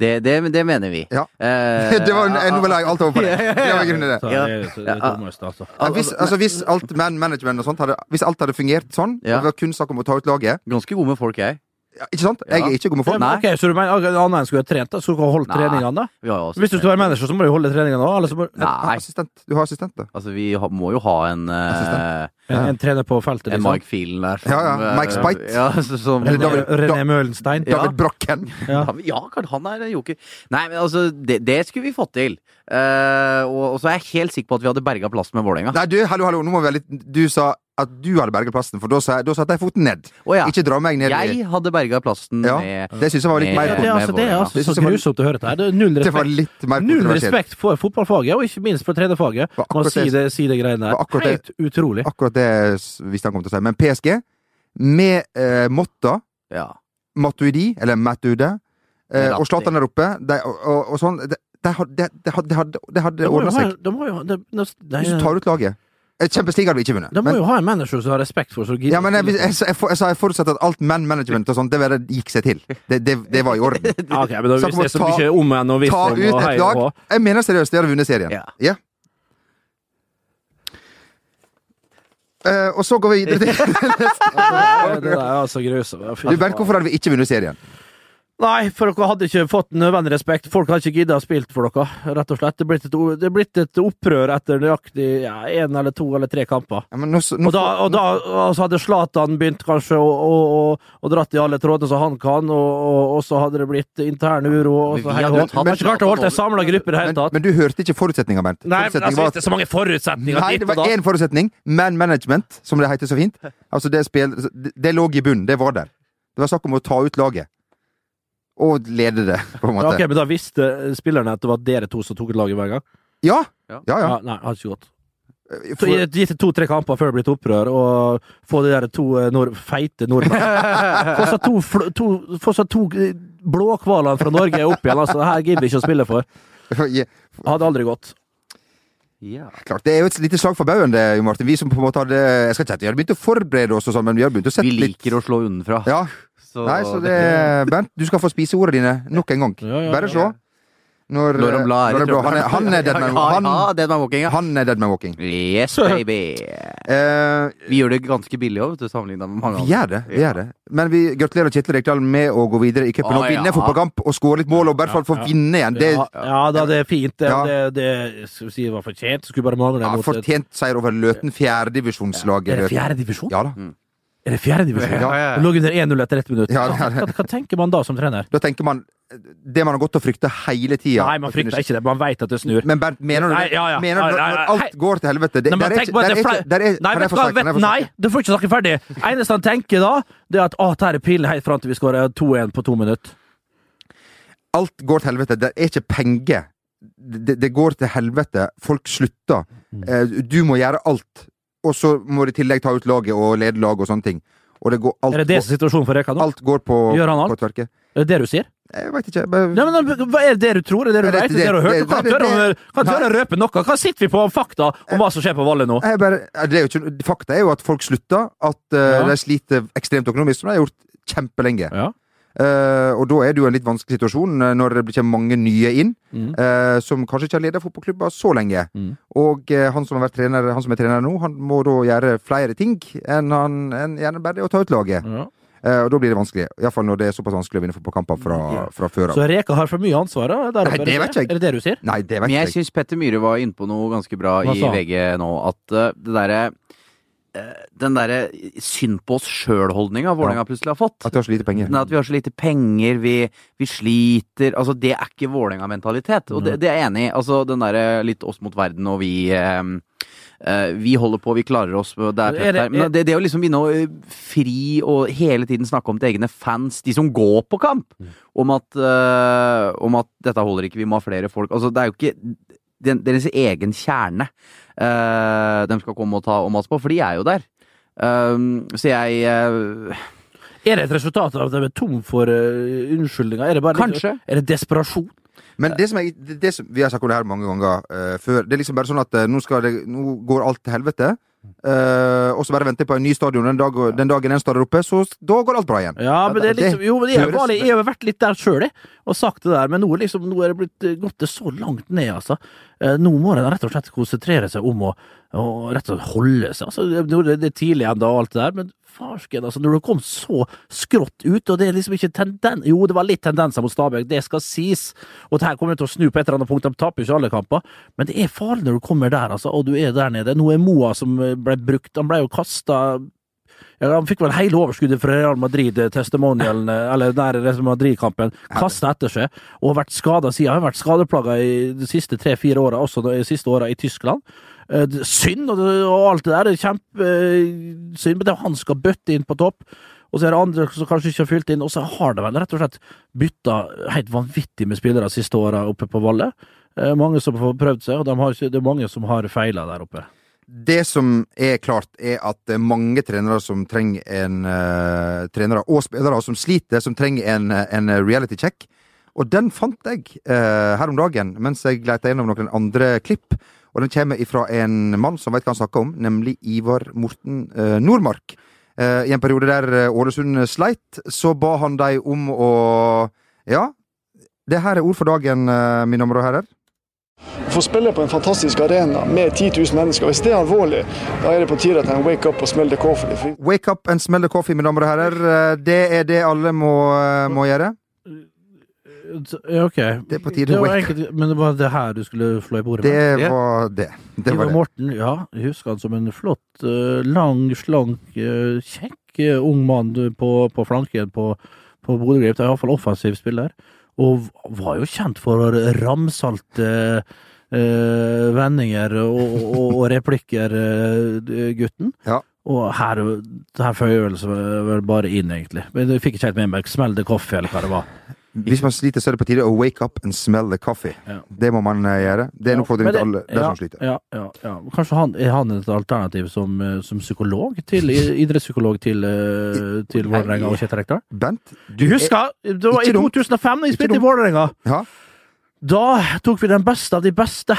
Det, det, det mener vi. Ja. Eh, [laughs] det var, en novelle jeg alt over på det. Det var grunnen til det. Ja. det så det det dummeste, altså. Hvis, altså, hvis alt man management og sånt hadde, Hvis alt hadde fungert sånn, Ja. og det var kun snakk om å ta ut laget Ganske god med folk, jeg. Ja, Ikke sant? Jeg er ikke god med folk. Nei. Ok, Så du mener annet enn skulle ha trent, da? Skulle du ha holdt Nei. treningene, da? Vi har jo Hvis du skal være manager, så må du holde treningene òg? Eller må Nei. Assistent. Du har assistent, da. Altså, vi må jo ha en eh, en, en trener på feltet, En liksom? Mike Phelan der. Ja, ja, eh, Mike Spite. [laughs] Ja, som, Eller René, David- René Møhlenstein? Ja. David Brokken. Ja. Ja, han er en joker. Nei, men altså, det, det skulle vi fått til. Uh, og, og så er jeg helt sikker på at vi hadde berga plassen med Vålerenga. Nei, du, hallo, hallo, nå må vi være litt Du sa at du hadde berget plassen, for da, satte jeg foten ned. Oh, ja. Ikke dra meg ned Jeg hadde berga plassen Ja, med det syns jeg var litt mer Det, er altså, det er altså så grusomt å høre til. Det er null [laughs] Det var respekt, litt mer null respekt for fotballfaget, og ikke minst for trenerfaget. Var Man akkurat si det- det, si det greiene der. Helt utrolig. Akkurat det visste han kom til å si. Men PSG, med eh, Motta, Ja. Matuidi, eller Matude, eh, og Zlatan der oppe, de, og, og, og sånn Det, de hadde, de det hadde, de hadde, det ordna ha, seg. de må jo, ha- de, de, de, Hvis du tar ut laget Champions League hadde vi ikke vunnet. Da må Men, jo ha en manager som har respekt for så ja, men jeg, jeg, jeg, jeg, jeg, forutsatte at alt man management og sånt, det, det gikk seg til. Det, det, det var i orden. [laughs] for- ok, men da, visste jeg så mye om enn og visste om og et hei lag. og. Jeg mener seriøst, de hadde vunnet serien. Ja. Eh, og så går vi videre til [laughs] altså. Du, Bernt, hvorfor hadde vi ikke vunnet serien? Nei, for dere hadde ikke fått nødvendig respekt. Folk hadde ikke giddet å spille for dere, rett og slett. Det er blitt et, er blitt et opprør etter nøyaktig ja, én eller to eller tre kamper. Ja, men nå, nå, Og da, og da altså hadde Zlatan begynt kanskje å, å, å, å dratt i alle trådene som han kan, og, og, så hadde det blitt intern uro. Og Men så hadde holdt. Men ikke klart å holde en samla gruppe i det hele tatt. men du hørte ikke forutsetninga, Bernt. Nei, men altså, var det er så mange forutsetninger Nei, det var én forutsetning. Man management, som det heter så fint. [laughs] Altså, det, spil, det, det lå i bunnen. Det var der. Det var snakk om å ta ut laget. Og lede det, på en Ja, måte. ok, men da visste spillerne at det var dere to som tok ut laget hver gang? Ja! Ja. Ja, ja. Ja, nei, hadde ikke gått. For, gi Gitt det to-tre kamper før det blir et opprør, og få de der to eh, nord feite nordmennene [laughs] Få seg to, to, få to eh, blåhvalene fra Norge opp igjen, altså. Det her gidder vi ikke å spille for. Hadde aldri gått. Ja. klart, Det er jo et lite slag for baugen, det, Martin. Vi som på en måte hadde Jeg skal ikke si at vi hadde begynt å forberede oss, og sånn, men vi hadde begynt å sette Vi litt liker å slå unnenfra. Ja. Så, Nei, så det Bent, du skal få spise ordene dine nok en gang. Ja, ja, Bare ja. se. Når, Når de la når de la- han, er, han er dead man, han, ja, dead man walking, ja. han er dead man walking. Yes, [laughs] baby. Uh, Vi gjør det ganske billig òg, sammenligna med mange vi gjør det. vi gjør det Men vi gratulerer Kjetil Rekdal med å gå videre i cupen og og vinne ja. fotballkamp og skåre litt mål, og i hvert fall få vinne igjen. Det ja, ja da, det er fint. Det, Ja. det, det skal vi si var fortjent. Skulle bare mangle ja, fortjent seier over Løten, fjerdedivisjonslaget. Ja, det fjerde divisjon? Ja da. Er det fjerde divisjon? Ja, ja, ja. Lå under 1-0 etter ett minutt. Ja, hva, hva, hva tenker man da som trener? Da tenker man det man har gått og frykta hele tida. Nei, man frykter ikke det. Man veit at det snur. Men Bernt, mener du Nei, det? ja, ja. Mener du Nei, nei, når alt går til helvete? Det, Nei, der ikke der det er er der er- Nei, kan vet? Kan nei, du får ikke snakke ferdig. Eneste han tenker da, det er at å, dette er pilen helt fram til vi skårer 2-1 på to minutter. Alt går til helvete. Det er ikke penger. Det, det går til helvete. Folk slutter. Mm. Eh, Du må gjøre alt. Og så må de i tillegg ta ut laget og lede laget og sånne ting. Og det går alt, Er det det som er situasjonen for Reka nå? alt går på Gjør han alt? på. Er det det du sier? Jeg veit ikke. Bare, Nei, men Hva er det du tror? Er det du veit? det- det du har hørt? Kan Du ikke høre røpe noe. Hva sitter vi på om fakta om hva som skjer på Valle nå? bare, det er ikke, fakta er jo at folk slutter. At uh, Ja. de sliter ekstremt økonomisk, som de har gjort kjempelenge. Ja. Eh, og da er det jo en litt vanskelig situasjon eh, når det kommer mange nye inn, Mm. eh, som kanskje ikke har ledet fotballklubber så lenge. Mm. Og han, som har vært trener, han som er trener nå, han må da gjøre flere ting enn han enn gjerne bare å ta ut laget. Ja. Eh, og da blir det vanskelig. Iallfall når det er såpass vanskelig å vinne fotballkamper fra, fra før av. Så Reka har for mye ansvar? da? Nei, det vet jeg. Er det det du sier? Nei, det Men vet jeg jeg. syns Petter Myhre var inne på noe ganske bra Hva i? VG nå. At det derre Den derre synd på oss sjøl-holdninga Vålerenga plutselig har fått. At vi har så lite penger. Nei, At vi har så lite penger, vi, vi sliter Altså, det er ikke Vålerenga-mentalitet. Og det, det er jeg enig i. Altså, den derre litt oss mot verden, og vi eh, eh, vi holder på, vi klarer oss, det er Er det- her. Men det, det å liksom begynne å eh, fri og hele tiden snakke om til egne fans, de som går på kamp, om at, eh, om at dette holder ikke, vi må ha flere folk Altså, det er jo ikke deres egen kjerne uh, de skal komme og ta og mase på, for de er jo der. Um, så jeg uh, Er det et resultat av at de er tom for uh, unnskyldninger? Er det bare litt- Kanskje. Er det desperasjon? Men det som jeg, det, det som, vi har snakket om det her mange ganger eh, før. Det er liksom bare sånn at eh, nå, skal det, nå går alt til helvete. Eh, og så bare venter jeg på en ny stadion. Den, dag, den dagen den står der oppe, så da går alt bra igjen. Ja, men det er liksom, jo, men jeg, har jeg har vært litt der sjøl, og sagt det der, men nå, liksom, nå er det blitt eh, gått det så langt ned, altså. Eh, Nå må en rett og slett konsentrere seg om å, å rett og slett holde seg. Altså, det, det det er tidlig ennå og alt det der, men farsken, altså, når du kom så skrått ut, og det er liksom ikke tendens Jo, det var litt tendenser mot Stabæk, det skal sies, og det her kommer til å snu på et eller annet punkt, de taper ikke alle kamper, men det er farlig når du kommer der, altså, og du er der nede. Nå er Moa som eh, ble brukt, han ble jo kasta ja, Han fikk vel hele overskuddet fra Real Madrid-testimonialen, eller der Real Madrid-kampen, kasta etter seg, og har vært skada siden. Han har vært skadeplaga i de siste tre-fire åra, også de siste åra i Tyskland. Eh, Synd og, og alt det der, det er kjempesynd, men det er han skal bøtte inn på topp. Og så er det andre som kanskje ikke har fylt inn, og så har det vel rett og slett bytta helt vanvittig med spillere de siste åra oppe på Valle. Eh, Mange som har prøvd seg, og de har, det er mange som har feila der oppe. Det som er klart, er at det er mange trenere som trenger en uh, Trenere og spillere som sliter, som trenger en, en reality check. Og den fant jeg uh, her om dagen mens jeg leita gjennom noen andre klipp. Og den kommer ifra en mann som vet hva han snakker om, nemlig Ivar Morten eh, Nordmark. Eh, I en periode der eh, Ålesund sleit, så ba han dem om å Ja, det her er ord for dagen, eh, mine damer og herrer. Få spille på en fantastisk arena med 10 000 mennesker, hvis det er alvorlig, da er det på tide at han wake up og smell the coffee. Wake up and smell the coffee, mine damer og herrer. Eh, Det er det alle må, eh, må gjøre. Ja, Ok. Det er på tide å wake up. men det var det her du skulle flå i bordet med? Det var det. Det Ivar. Morten, ja, jeg husker han som en flott, eh, lang, slank, eh, kjekk eh, ung mann på, på flanken på, på Bodø-Glimt. Iallfall offensiv spiller. Og var jo kjent for ramsalte eh, vendinger og, og, og replikker, eh, gutten. Ja. Og her, her føyer vel bare inn, egentlig. Men jeg fikk ikke helt med meg. Smell the coffee, eller hva det var. Hvis man sliter, så er det på tide å wake up and smell the coffee. Ja. Det må man eh, gjøre. Det er en oppfordring til alle der ja, som sliter. Ja, ja, ja. Kanskje han, er han et alternativ som, eh, som psykolog til idrettspsykolog til, eh, til Vålerenga og Kjetil Rekdal? Bent, Du husker, det var i 2005 da jeg spilte i. Vålerenga. Ja, Da tok vi den beste av de beste.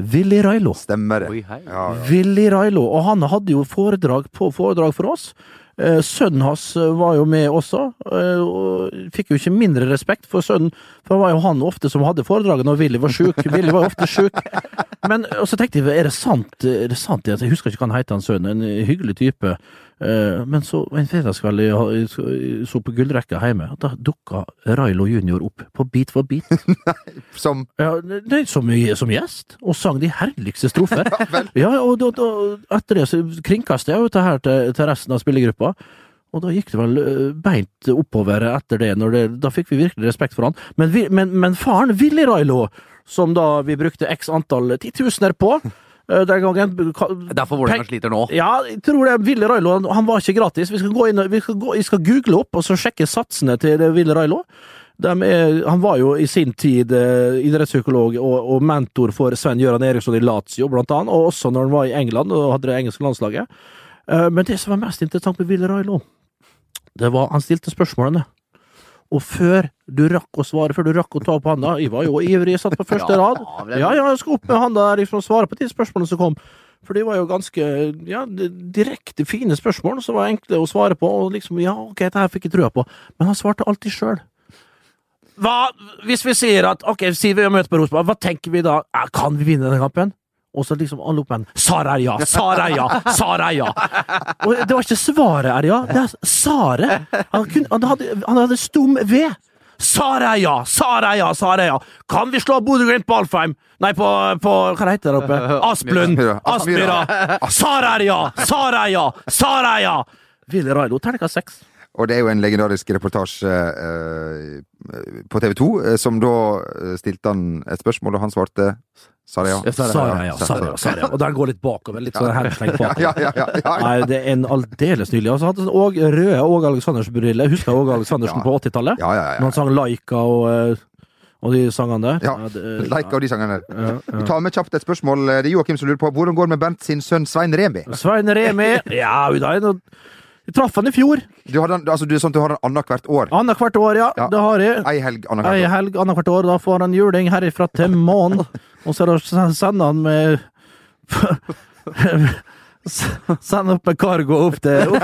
Willy Railo. stemmer det. Ja, ja. Willy Railo. Og han hadde jo foredrag på foredrag for oss. Eh, sønnen hans eh, var jo med også, eh, og fikk jo ikke mindre respekt for sønnen, for det var jo han ofte som hadde foredraget når Willy var sjuk. [laughs] Willy var jo ofte sjuk. Men og så tenkte jeg, er det sant? Er det sant? Jeg husker ikke hva han het, han sønnen. En hyggelig type. Eh, Men så en fredagskveld jeg så- på gullrekka hjemme, da dukka Railo junior opp på Beat for beat. [laughs] Som Ja, nei, som, som gjest, og sang de herligste strofer. [laughs] ja, og da, da, etter det så kringkastet jeg jo dette her til, til resten av spillergruppa. Og da gikk det vel øh, beint oppover etter det, det. Da fikk vi virkelig respekt for han. Men, vi, men, men faren, Willy Railo, som da vi brukte x antall titusener på den gangen Derfor Vålerenga sliter nå. ja, jeg tror det. Ville Railo han, var ikke gratis. Vi skal, gå inn, vi skal, gå, vi skal google opp og så sjekke satsene til Ville Railo. Er, han var jo i sin tid eh, idrettspsykolog og, og mentor for Sven Gøran Eriksson i Lazio, blant annet, og også når han var i England og hadde det engelske landslaget. Eh, men det som var mest interessant med Ville Railo, det var han stilte spørsmålene. Og før du rakk å svare, før du rakk å ta opp handa Jeg var jo ivrig, jeg satt på første rad. Ja, ja, jeg skulle opp med handa der liksom, og svare på de spørsmålene som kom. For de var jo ganske ja, direkte, fine spørsmål som var enkle å svare på. Og liksom, ja, ok, dette her fikk jeg trua på. Men han svarte alltid sjøl. Hva hvis vi sier at ok, sier vi møter møte på Rosenborg, hva tenker vi da? Kan vi vinne denne kampen? Og så liksom alle opp med en Sara er ja, Sara er ja, Sara er ja. Og det var ikke svaret er ja, det er Sare. Han, kunne, han, hadde, han hadde stum V. Sara er ja, Sara er ja, Sara er ja. Kan vi slå Bodø-Glimt på Alfheim? Nei, på, på Hva heter det der oppe? [laughs] Asplund. Aspmyra. Sara er ja, Sara er ja, Sara er ja. Willy Railo, terningkast seks. Og det er jo en legendarisk reportasje eh, på TV 2, eh, som da eh, stilte han et spørsmål, og han svarte Sara ja. Sara ja, Sara ja, Sara. Og den går litt bakover, litt sånn henslengt Ja, bakover. [laughs] ja, ja, ja, ja. Nei, det er en aldeles nydelig. Og så hadde han òg røde Åge Aleksandersen-briller. Husker Åge Aleksandersen Ja. på 80-tallet? ja, ja, Når ja. han sang Laika og, eh, og de sangene der. Ja, Laika Like av de sangene der. ja, Vi tar med kjapt et spørsmål. Det er Joakim som lurer på hvordan går det med Bernt sin sønn Svein Remi? Svein Remi Ja, det er det Jeg traff han i fjor. Du, hadde, den, altså, du er sånn at du har han annethvert år? Annethvert år, ja. Ja. Det har jeg. Ei helg annethvert år. hvert år. Da får han juling herifra til månen. Og så er det å sende han med Sende opp med cargo opp til opp,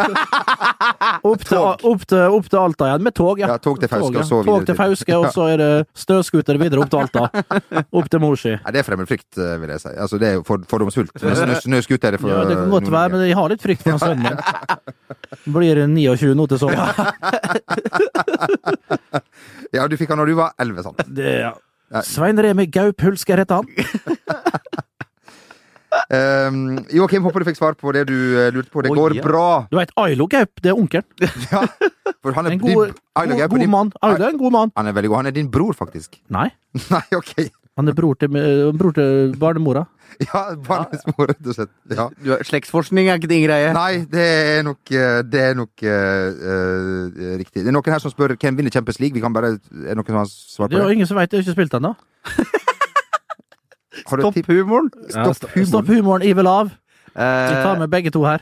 [laughs] opp, til, opp, til, opp til Alta igjen, med tog, ja. Ja, tog til Fauske, og så videre Tog til- Fauske, og så er det snøscooter videre opp til Alta. [laughs] Opp til Morsi. Ja, det er fremmedfrykt, frykt, vil jeg si. Altså, det er jo for, fordomsfullt. Snøscooter er for Ja, det kan godt være, men jeg har litt frykt for sønnen min. [laughs] Blir 29 nå til sommeren? Ja, du fikk han når du var 11, sant? Det. Ja. Svein Remi Gaup Hulsker heter han. Um, Joakim, håper du fikk svar på det du eh, lurte på. Det Oi, går ja. bra. Du veit Ailo Gaup, det er onkelen. [laughs] Ja, for han er En god, din, Ailo god, Gaup er god din- mann. Ailo er en god mann. Han er veldig god. Han er din bror, faktisk. Nei, [laughs] Nei, ok. han er bror til, bror til barnemora. [laughs] Ja, barnets mor, rett og slett. Ja. Du, slektsforskning er ikke din greie. Nei, det er nok, eh, det er nok uh, eh, riktig. Det er noen her som spør hvem vinner Champions League. Vi kan bare, er det noen som har svar Det på er jo det? ingen som veit, det er ikke spilt ennå. Har du et tipp? humoren. Ja, Stopp humoren. Stopp humoren, jeg vil av. Vi tar Eh, med begge to her.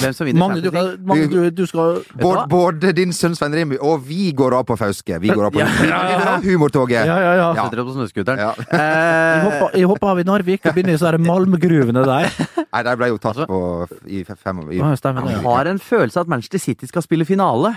hvem som vinner Magne, du, kan, Magne, du, du skal Både, både din sønn Svein Rimi og vi går av på Fauske. Vi går av på Ja, ja, ja. humortoget. Ja, ja, ja. Ja. Setter opp snøscooteren. Ja. Jeg Eh, hoppa av i Narvik og begynner i sånne malmgruvene der. [laughs] Nei, de ble jo tatt Altså- på i fem i, Ja, stemmer det. jeg har en følelse at Manchester City skal spille finale.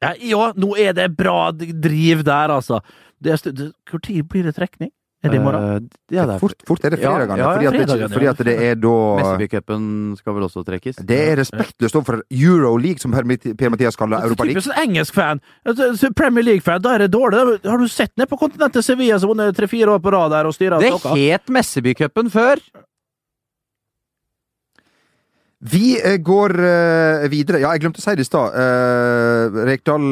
Ja, nå er det bra driv der, altså. Tid blir det trekning? Er det i morgen? Eh, ja, det er Fort, fort er det fredagene. ja, fordi, at det, fredagene, fordi at det er da Mesterbycupen skal vel også trekkes? Det er respektløst overfor Euroleague, som Per- Per-Mathias kaller Europa League. Typisk engelsk fan. Premier League-fan, da er det dårlig. Har du sett ned på kontinentet Sevilla som vunnet tre-fire år på rad der og styrer Det het Messebycupen før. Vi eh, går eh, videre. Ja, jeg glemte å si det i stad. Eh, Rekdal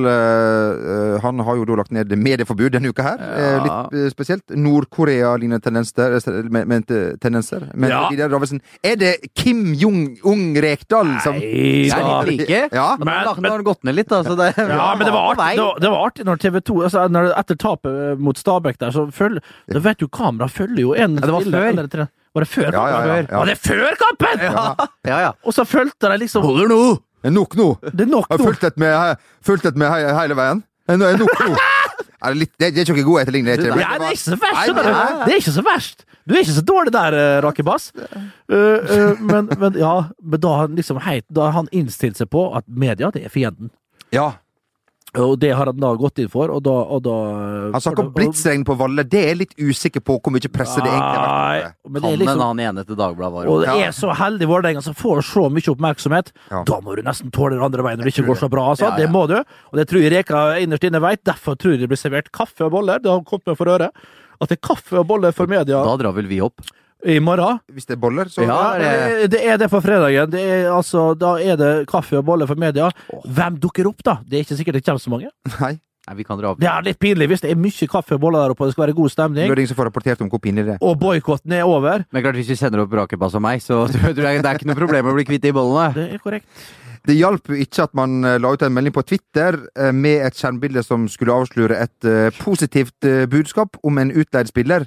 han har jo da lagt ned medieforbud denne uka her. Eh, Ja. litt spesielt. Nord-Korea-lignende tendenser. Men, tendenser. Men Ja. Vidar Davidsen, er det Kim Jong-ung Rekdal som Nei, Det da. ikke like. Ja. Men, da, men, har gått ned litt, da. Det, Ja, men det var, artig, det, var, det var artig når TV 2 altså, når, Etter tapet mot Stabæk der, så følger Da vet du, kamera følger jo en Ja, det var før. Var det før? Ja, ja, ja, ja. Var det før kampen?! Ja, ja. ja. Og så fulgte de liksom Holder nå! Nok nå! Det er nok Jeg har nå. fulgt det med, fulgt det med he- hele veien. Nå er det nok nå! [laughs] Er det, litt, det, det er ikke noe god etterligning. Det, er det er ikke så verst, Nei, skjønner du. nei. Det er ikke så verst. Du er ikke så dårlig der, eh, Rakebass. Uh, uh, men, men ja, men da har han liksom heit, da har han innstilt seg på at media, det er fienden. Ja. Og det har han da gått inn for, og da, og da Han snakker om blitsregn på Valle. Det er jeg litt usikker på hvor mye presse det egentlig har vært. Men det Han er men liksom han ene til Dagbladet var Og det er så heldig Vålerenga som får så mye oppmerksomhet. Ja. Da må du nesten tåle det andre veien når det ikke går så bra. Altså. Ja, ja. Det må du. Og det tror jeg Reka innerst inne vet. Derfor tror jeg det blir servert kaffe og boller. Det har kommet meg for øre. At det er kaffe og boller for media Da drar vel vi opp. I morgen. Hvis det er boller, så Ja, det er det, det er det på fredagen. Det er, altså, da er det kaffe og boller for media. Hvem dukker opp, da? Det er ikke sikkert det kommer så mange. Nei. Nei, vi kan dra opp. Det er litt pinlig hvis det er mye kaffe og boller der oppe og det skal være god stemning. er ingen som får rapportert om hvor pinlig det er. Og boikotten er over. Men klart, hvis vi sender opp Rakebass og meg, så [laughs] tror jeg det er ikke noe problem å bli kvitt de bollene. Det er korrekt. Det hjalp jo ikke at man eh, la ut en melding på Twitter eh, med et skjermbilde som skulle avsløre et eh, positivt budskap om en utleid spiller.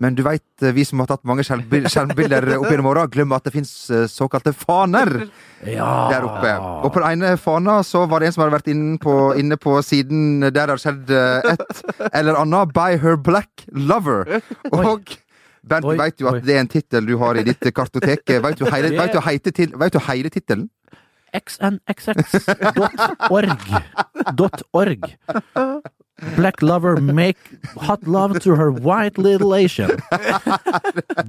Men du veit, vi som har tatt mange skjermbil- skjermbilder opp gjennom åra, glemmer at det fins såkalte faner Ja. der oppe. Og på den ene fana så var det en som hadde vært inne på, inne på siden der det har skjedd eh, et eller annet. By her black lover. Og Bernt, du vet du at det er en tittel du har i ditt kartotek? Vet du hele, vet du heite vet du hele tittelen? xnxx.org. .org. Black lover make hot love to her white little Asian.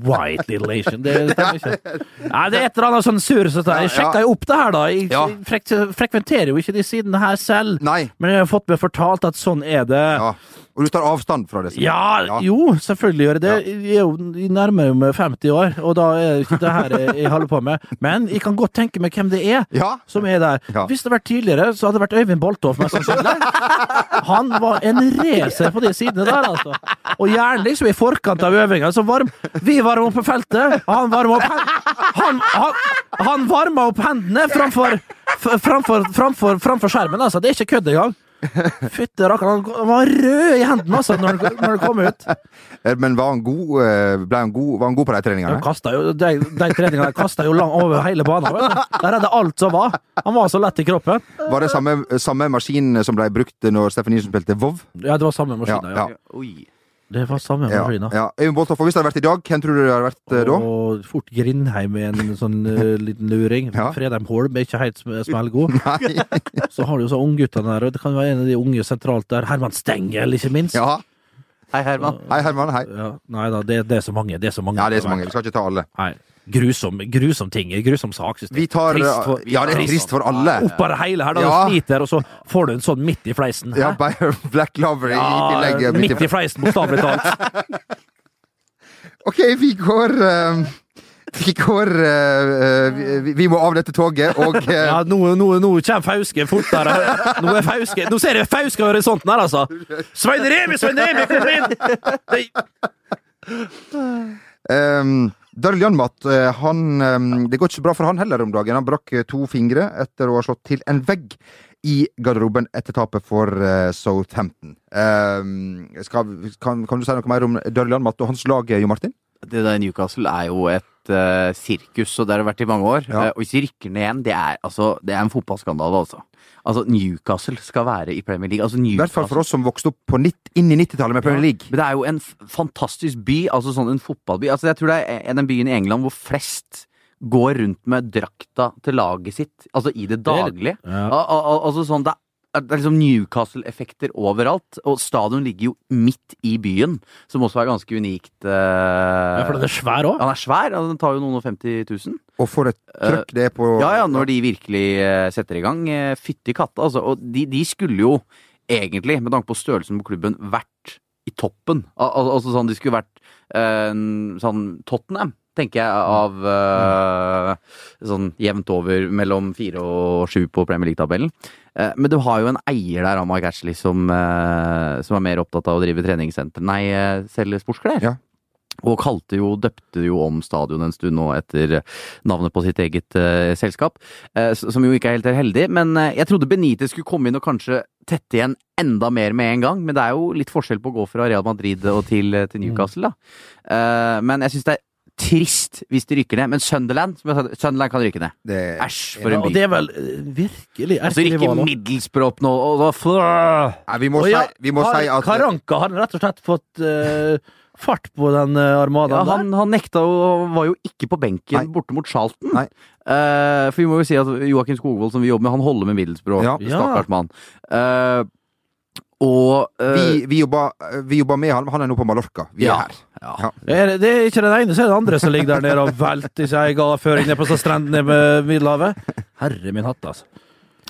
White little Asian, det stemmer ikke. Nei, det er et eller annet sånn sur så Jeg sjekka jo opp det her, da. Jeg frek frekventerer jo ikke de sidene her selv. Nei. Men jeg har fått meg fortalt at sånn er det. Ja. Og du tar avstand fra det? Ja, Ja. jo, selvfølgelig gjør jeg det. Jeg er jo nærmere nærmer meg 50 år, og da er det ikke det her jeg holder på med. Men jeg kan godt tenke meg hvem det er Ja. som er der. Ja. Hvis det hadde vært tidligere, så hadde det vært Øyvind Boltov mest sannsynlig. Han var en racer på de sidene der, altså. Og gjerne liksom i forkant av øvinga. Så varm Vi varmer opp på feltet, han varmer opp hen- Han, han, han varmer opp hendene framfor, framfor, framfor, framfor skjermen, altså. Det er ikke kødd engang. Fytte rakkeren, han var rød i hendene altså, når han, når han kom ut. Eh, Men var han god, eh, ble han god, var han god på de treningene? jo, de, de treningene kasta jo lang over hele banen. Der er det alt som var. Han var så lett i kroppen. Var det samme, samme maskin som ble brukt når Steffen Nilsen spilte WoW? Ja, det var samme maskin. Ja, Ja, ja. Det var samme Ja, maskina. ja. Øyvind Boltoff, hvis det hadde vært i dag, hvem tror du det hadde vært eh, da? Og fort Grindheim med en sånn uh, liten luring. Ja. Fredheim Holm er ikke helt sm- smellgod. [laughs] Så har du jo så ungguttene der, og det kan være en av de unge sentralt der. Herman Stengel, ikke minst. Ja. Hei, Herman. Hei, Herman. Hei. Ja, nei da, det, det er så mange. Det er så mange. Ja, det er så mange. Vi skal ikke ta alle. Nei. Grusom, grusom ting. Grusom sak. Vi tar Trist for- Ja, det er trist for alle. Opp av det hele her, da. Ja. Du sliter, og så får du en sånn midt i fleisen. Hæ? Ja, bare [laughs] Black Lover i tillegg. Eh, midt i fleisen, bokstavelig talt. [laughs] OK, vi går eh, [laughs] Vi går eh, eh, vi, vi må av dette toget, og uh... [laughs] Ja, nå, nå, nå kommer Fauske fortere. Nå, er Fauske, nå ser jeg Fauske i horisonten her, altså. Svein Remi, Svein Remi, kom inn! Um, Daryl Janmat, eh, han, um, det går ikke så bra for han heller om dagen. Han brakk eh, to fingre etter å ha slått til en vegg i garderoben etter tapet for eh, Southampton. Um, skal, kan, kan du si noe mer om Daryl Janmat og hans lag, eh, Jo Martin? Det der Newcastle er jo et eh, sirkus, og det har det vært i mange år. Ja. Eh, og hvis de rykker ned igjen, det er, altså, det er en fotballskandale, altså. Altså, Newcastle skal være i Premier League. Altså, I hvert fall for oss som vokste opp på nitt, inn i 90-tallet med Premier League. Men det er jo en f- fantastisk by, altså sånn en fotballby. Altså, jeg tror det er en byen i England hvor flest går rundt med drakta til laget sitt, altså i det daglige. Ja. Al- al- al- Altså sånn, det er, det er liksom Newcastle-effekter overalt, og stadion ligger jo midt i byen, som også er ganske unikt. Uh... Ja, for den er svær òg. den er svær, den tar jo noen og 50 000. Og for et trøkk det er på Ja, ja, når de virkelig eh, setter i gang. eh, Fytti katta, altså. Og de, de skulle jo egentlig, med tanke på størrelsen på klubben, vært i toppen. Al al altså sånn, de skulle vært uh, sånn Tottenham, tenker jeg, av uh, sånn jevnt over mellom fire og sju på Premier League-tabellen. Eh, men du har jo en eier der av Mike Ashley som, eh, som er mer opptatt av å drive treningssenter, nei, eh, selge sportsklær. Ja. Og kalte jo, døpte jo om stadion en stund nå etter navnet på sitt eget uh, selskap. Uh, som jo ikke er helt heldig. Men uh, jeg trodde Benitez skulle komme inn og kanskje tette igjen enda mer med en gang. Men det er jo litt forskjell på å gå fra Real Madrid og til, til Newcastle, da. Men jeg syns det er trist hvis de rykker ned. Men Sunderland, som jeg sa, Sunderland kan rykke ned. det, Æsj, for Ja, en og det er vel eh, virkelig Og så nå. Middlesbrough opp nå, og da Nei, vi må, ja, si, vi må har, si at Karanka har rett og slett fått uh, fart på den uh, Ja, armadaen han, han nekta og var jo ikke på benken Nei. borte mot Charlton. Nei. Uh, for vi må jo si at Joakim Skogvold, som vi jobber med, han holder med Middlesbrough. Ja. Stakkars mann. Uh, og uh, vi, vi, jobber, vi jobber, med han, han er nå på Mallorca. Vi Ja. er her. Ja. Det er, det er ikke den ene, så er det den andre som ligger der nede og velter seg i galaføring ned på strendene med Middelhavet. Herre min hatt, altså.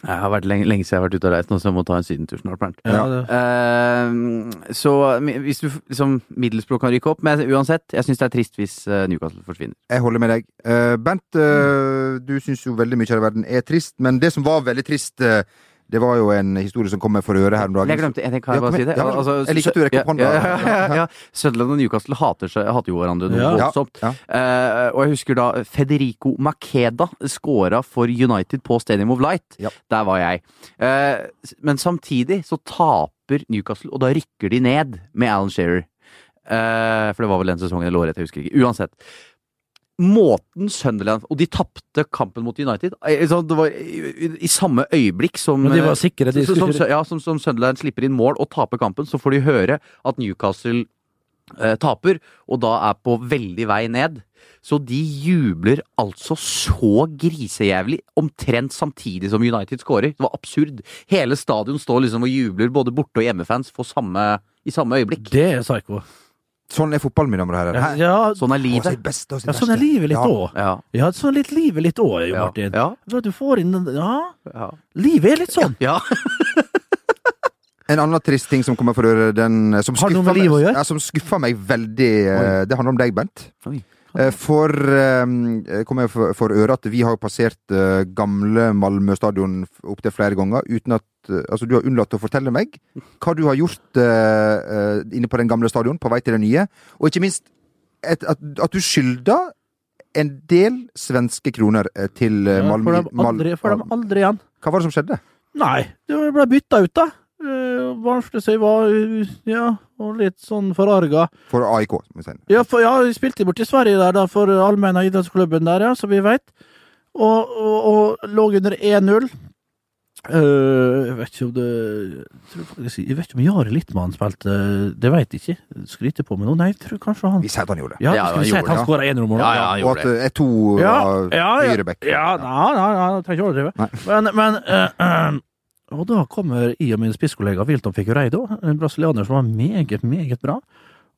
Jeg har vært lenge, lenge siden jeg har vært ute og reist nå, så jeg må ta en sydentur snart. Ja, Eh, så hvis du liksom, Middlesbrough kan rykke opp Men uansett, jeg syns det er trist hvis eh, Newcastle forsvinner. Jeg holder med deg. Uh, Bent, eh, du syns jo veldig mye av verden er trist, men det som var veldig trist, eh, det var jo en historie som kom meg for øre her om dagen. Jeg glemte jeg, kan jeg bare si det? Ja, Altså, jeg liker at du rekker opp hånda. Ja, ja, ja, ja. Sunderland og Newcastle hater, seg, hater jo hverandre noe Ja. voldsomt. Ja, Eh, og jeg husker da Federico Makeda scora for United på Stadium of Light. Ja. Der var jeg. Uh, men samtidig så taper Newcastle, og da rykker de ned med Alan Shearer. Uh, for det var vel den sesongen eller året, jeg husker ikke. Uansett. Måten Sunderland Og de tapte kampen mot United. Eh, Det var i, i, samme øyeblikk som sikre. Så- som, ja, som, som Sunderland slipper inn mål og taper kampen, så får de høre at Newcastle eh, taper, og da er på veldig vei ned. Så de jubler altså så grisejævlig, omtrent samtidig som United scorer. Det var absurd. Hele stadion står liksom og jubler, både borte- og hjemmefans, samme, i samme øyeblikk. Det er psycho. Sånn er fotballen, mine damer og herrer. Ja, Sånn er Å, sitt livet. beste og sitt ja sånn er livet litt òg. Ja. Ja, sånn er litt livet litt òg, Jo Martin. Ja. Du får inn Ja, Ja. livet er litt sånn. ja. [laughs] En annen trist ting som kommer for øre, den som Har noe skuffer med livet å meg, gjøre? ja, som skuffer meg veldig Oi. Det handler om deg, Bent. Oi. Eh, For eh, kom jeg for, for øre at vi har passert eh, gamle Malmö stadion opptil flere ganger uten at eh, Altså, du har unnlatt å fortelle meg hva du har gjort uh, eh, inne på den gamle stadion på vei til det nye, og ikke minst et, at, at du skylder en del svenske kroner eh, til eh, Ja, Malmö. får de aldri, får de aldri igjen. Hva var det som skjedde? Nei, det ble bytta ut, da. Uh, Barnslig seg var uh, ja, og litt sånn forarga. For AIK, som vi sier. Ja, for, ja, vi spilte borti Sverige der, da, for allmenna idrettsklubben der, ja, som vi veit. Og, og, og lå under 1-0. Eh, jeg vet ikke om det jeg, tror faktisk, jeg vet ikke om Jari Littmann spilte Det veit jeg ikke. Skryter på meg nå. Nei, jeg tror kanskje han Vi sier at han gjorde det. Ja, Ja, skal vi si at han ja. skåra 1-0-mål? Ja, ja, han Og at det. er to Ja, ja, ja. høyrebekk. Ja, ja, ja, nei, trenger ikke overdrive. Men, men uh, uh, [clears throat] Og da kommer jeg og min spisskollega Wilton Figureido, en brasilianer som var meget, meget bra.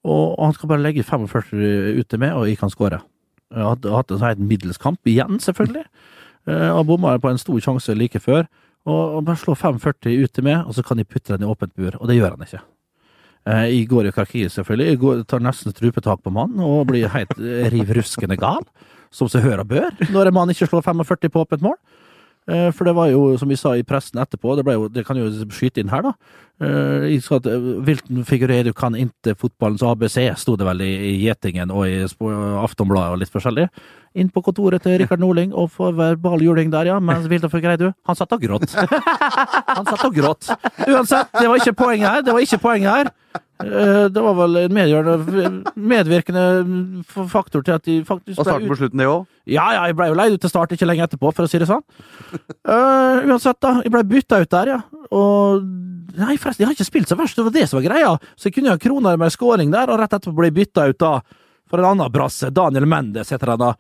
Og han skal bare legge 45 ute med, og jeg kan skåre. Hadde hatt en sånn middels kamp, igjen, selvfølgelig. Uh, Og bomma på en stor sjanse like før. Og bare slå 540 ute med, og så kan de putte den i åpent bur. Og det gjør han ikke. Eh, Jeg går i krakki, selvfølgelig. Jeg går, tar nesten strupetak på mannen og blir helt rivruskende riv ruskende gal. Som seg hør bør, når en mann ikke slår 45 på åpent mål. Eh, For det var jo, som vi sa i pressen etterpå, det, jo, det kan jo skyte inn her, da. Eh, Du eh, Wilton Figueiredo kan inte fotballens ABC, sto det vel i, Gjetingen og i Aftonbladet og litt forskjellig. Inn på kontoret til Rikard Norling og får verbal juling der, ja. Mens Wilton Figueiredo, han satt og gråt. [laughs] Han satt og gråt. Uansett, det var ikke poenget her. Det var ikke poenget her. Eh, Det var vel en medvirkende faktor til at de faktisk Og starten på slutten, det òg. ja, ja, jeg ble jo leid ut til start ikke lenge etterpå, for å si det sånn. Uh, uansett, da. Jeg ble bytta ut der, ja. Og Nei, forresten, jeg har ikke spilt så verst, det var det som var greia. Så jeg kunne jo ha kroner med scoring der, og rett etterpå ble jeg bytta ut da for en annen brasse. Daniel Mendes heter han da.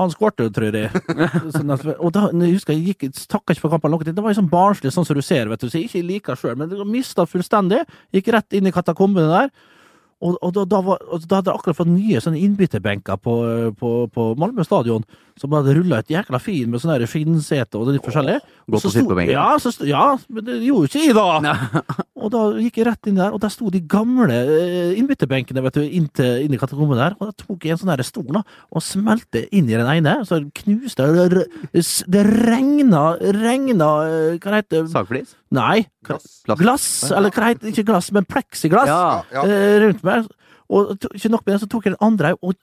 Han skårte, tror jeg. [laughs] Sånn at, og da, jeg husker jeg gikk, takka ikke for kampen noe. Det var jo sånn barnslig, sånn som du ser, vet du, så jeg ikke liker sjøl. Men mista fullstendig. Gikk rett inn i katakombene der. Og, og da, da, var, og da hadde jeg akkurat fått nye sånne innbytterbenker på, på, på Malmö stadion, som hadde rulla et jækla fin med sånne skinnsete og litt forskjellig. Godt å sitte på benken. Ja, så ja, men det gjorde ikke jeg, da! [laughs] Og da gikk jeg rett inn der, og der sto de gamle eh, innbytterbenkene vet du, inn, til, inn i katakomben der. Og da tok jeg en sånn stol da, og smelte inn i den ene, så knuste det. Regna, regna eh, Hva heter det? Sagflis? Nei. Glass. Glass, eller hva heter det? Ikke glass, men pleksiglass Ja. Ja. eh, rundt meg. Og ikke nok med det, så tok jeg den andre og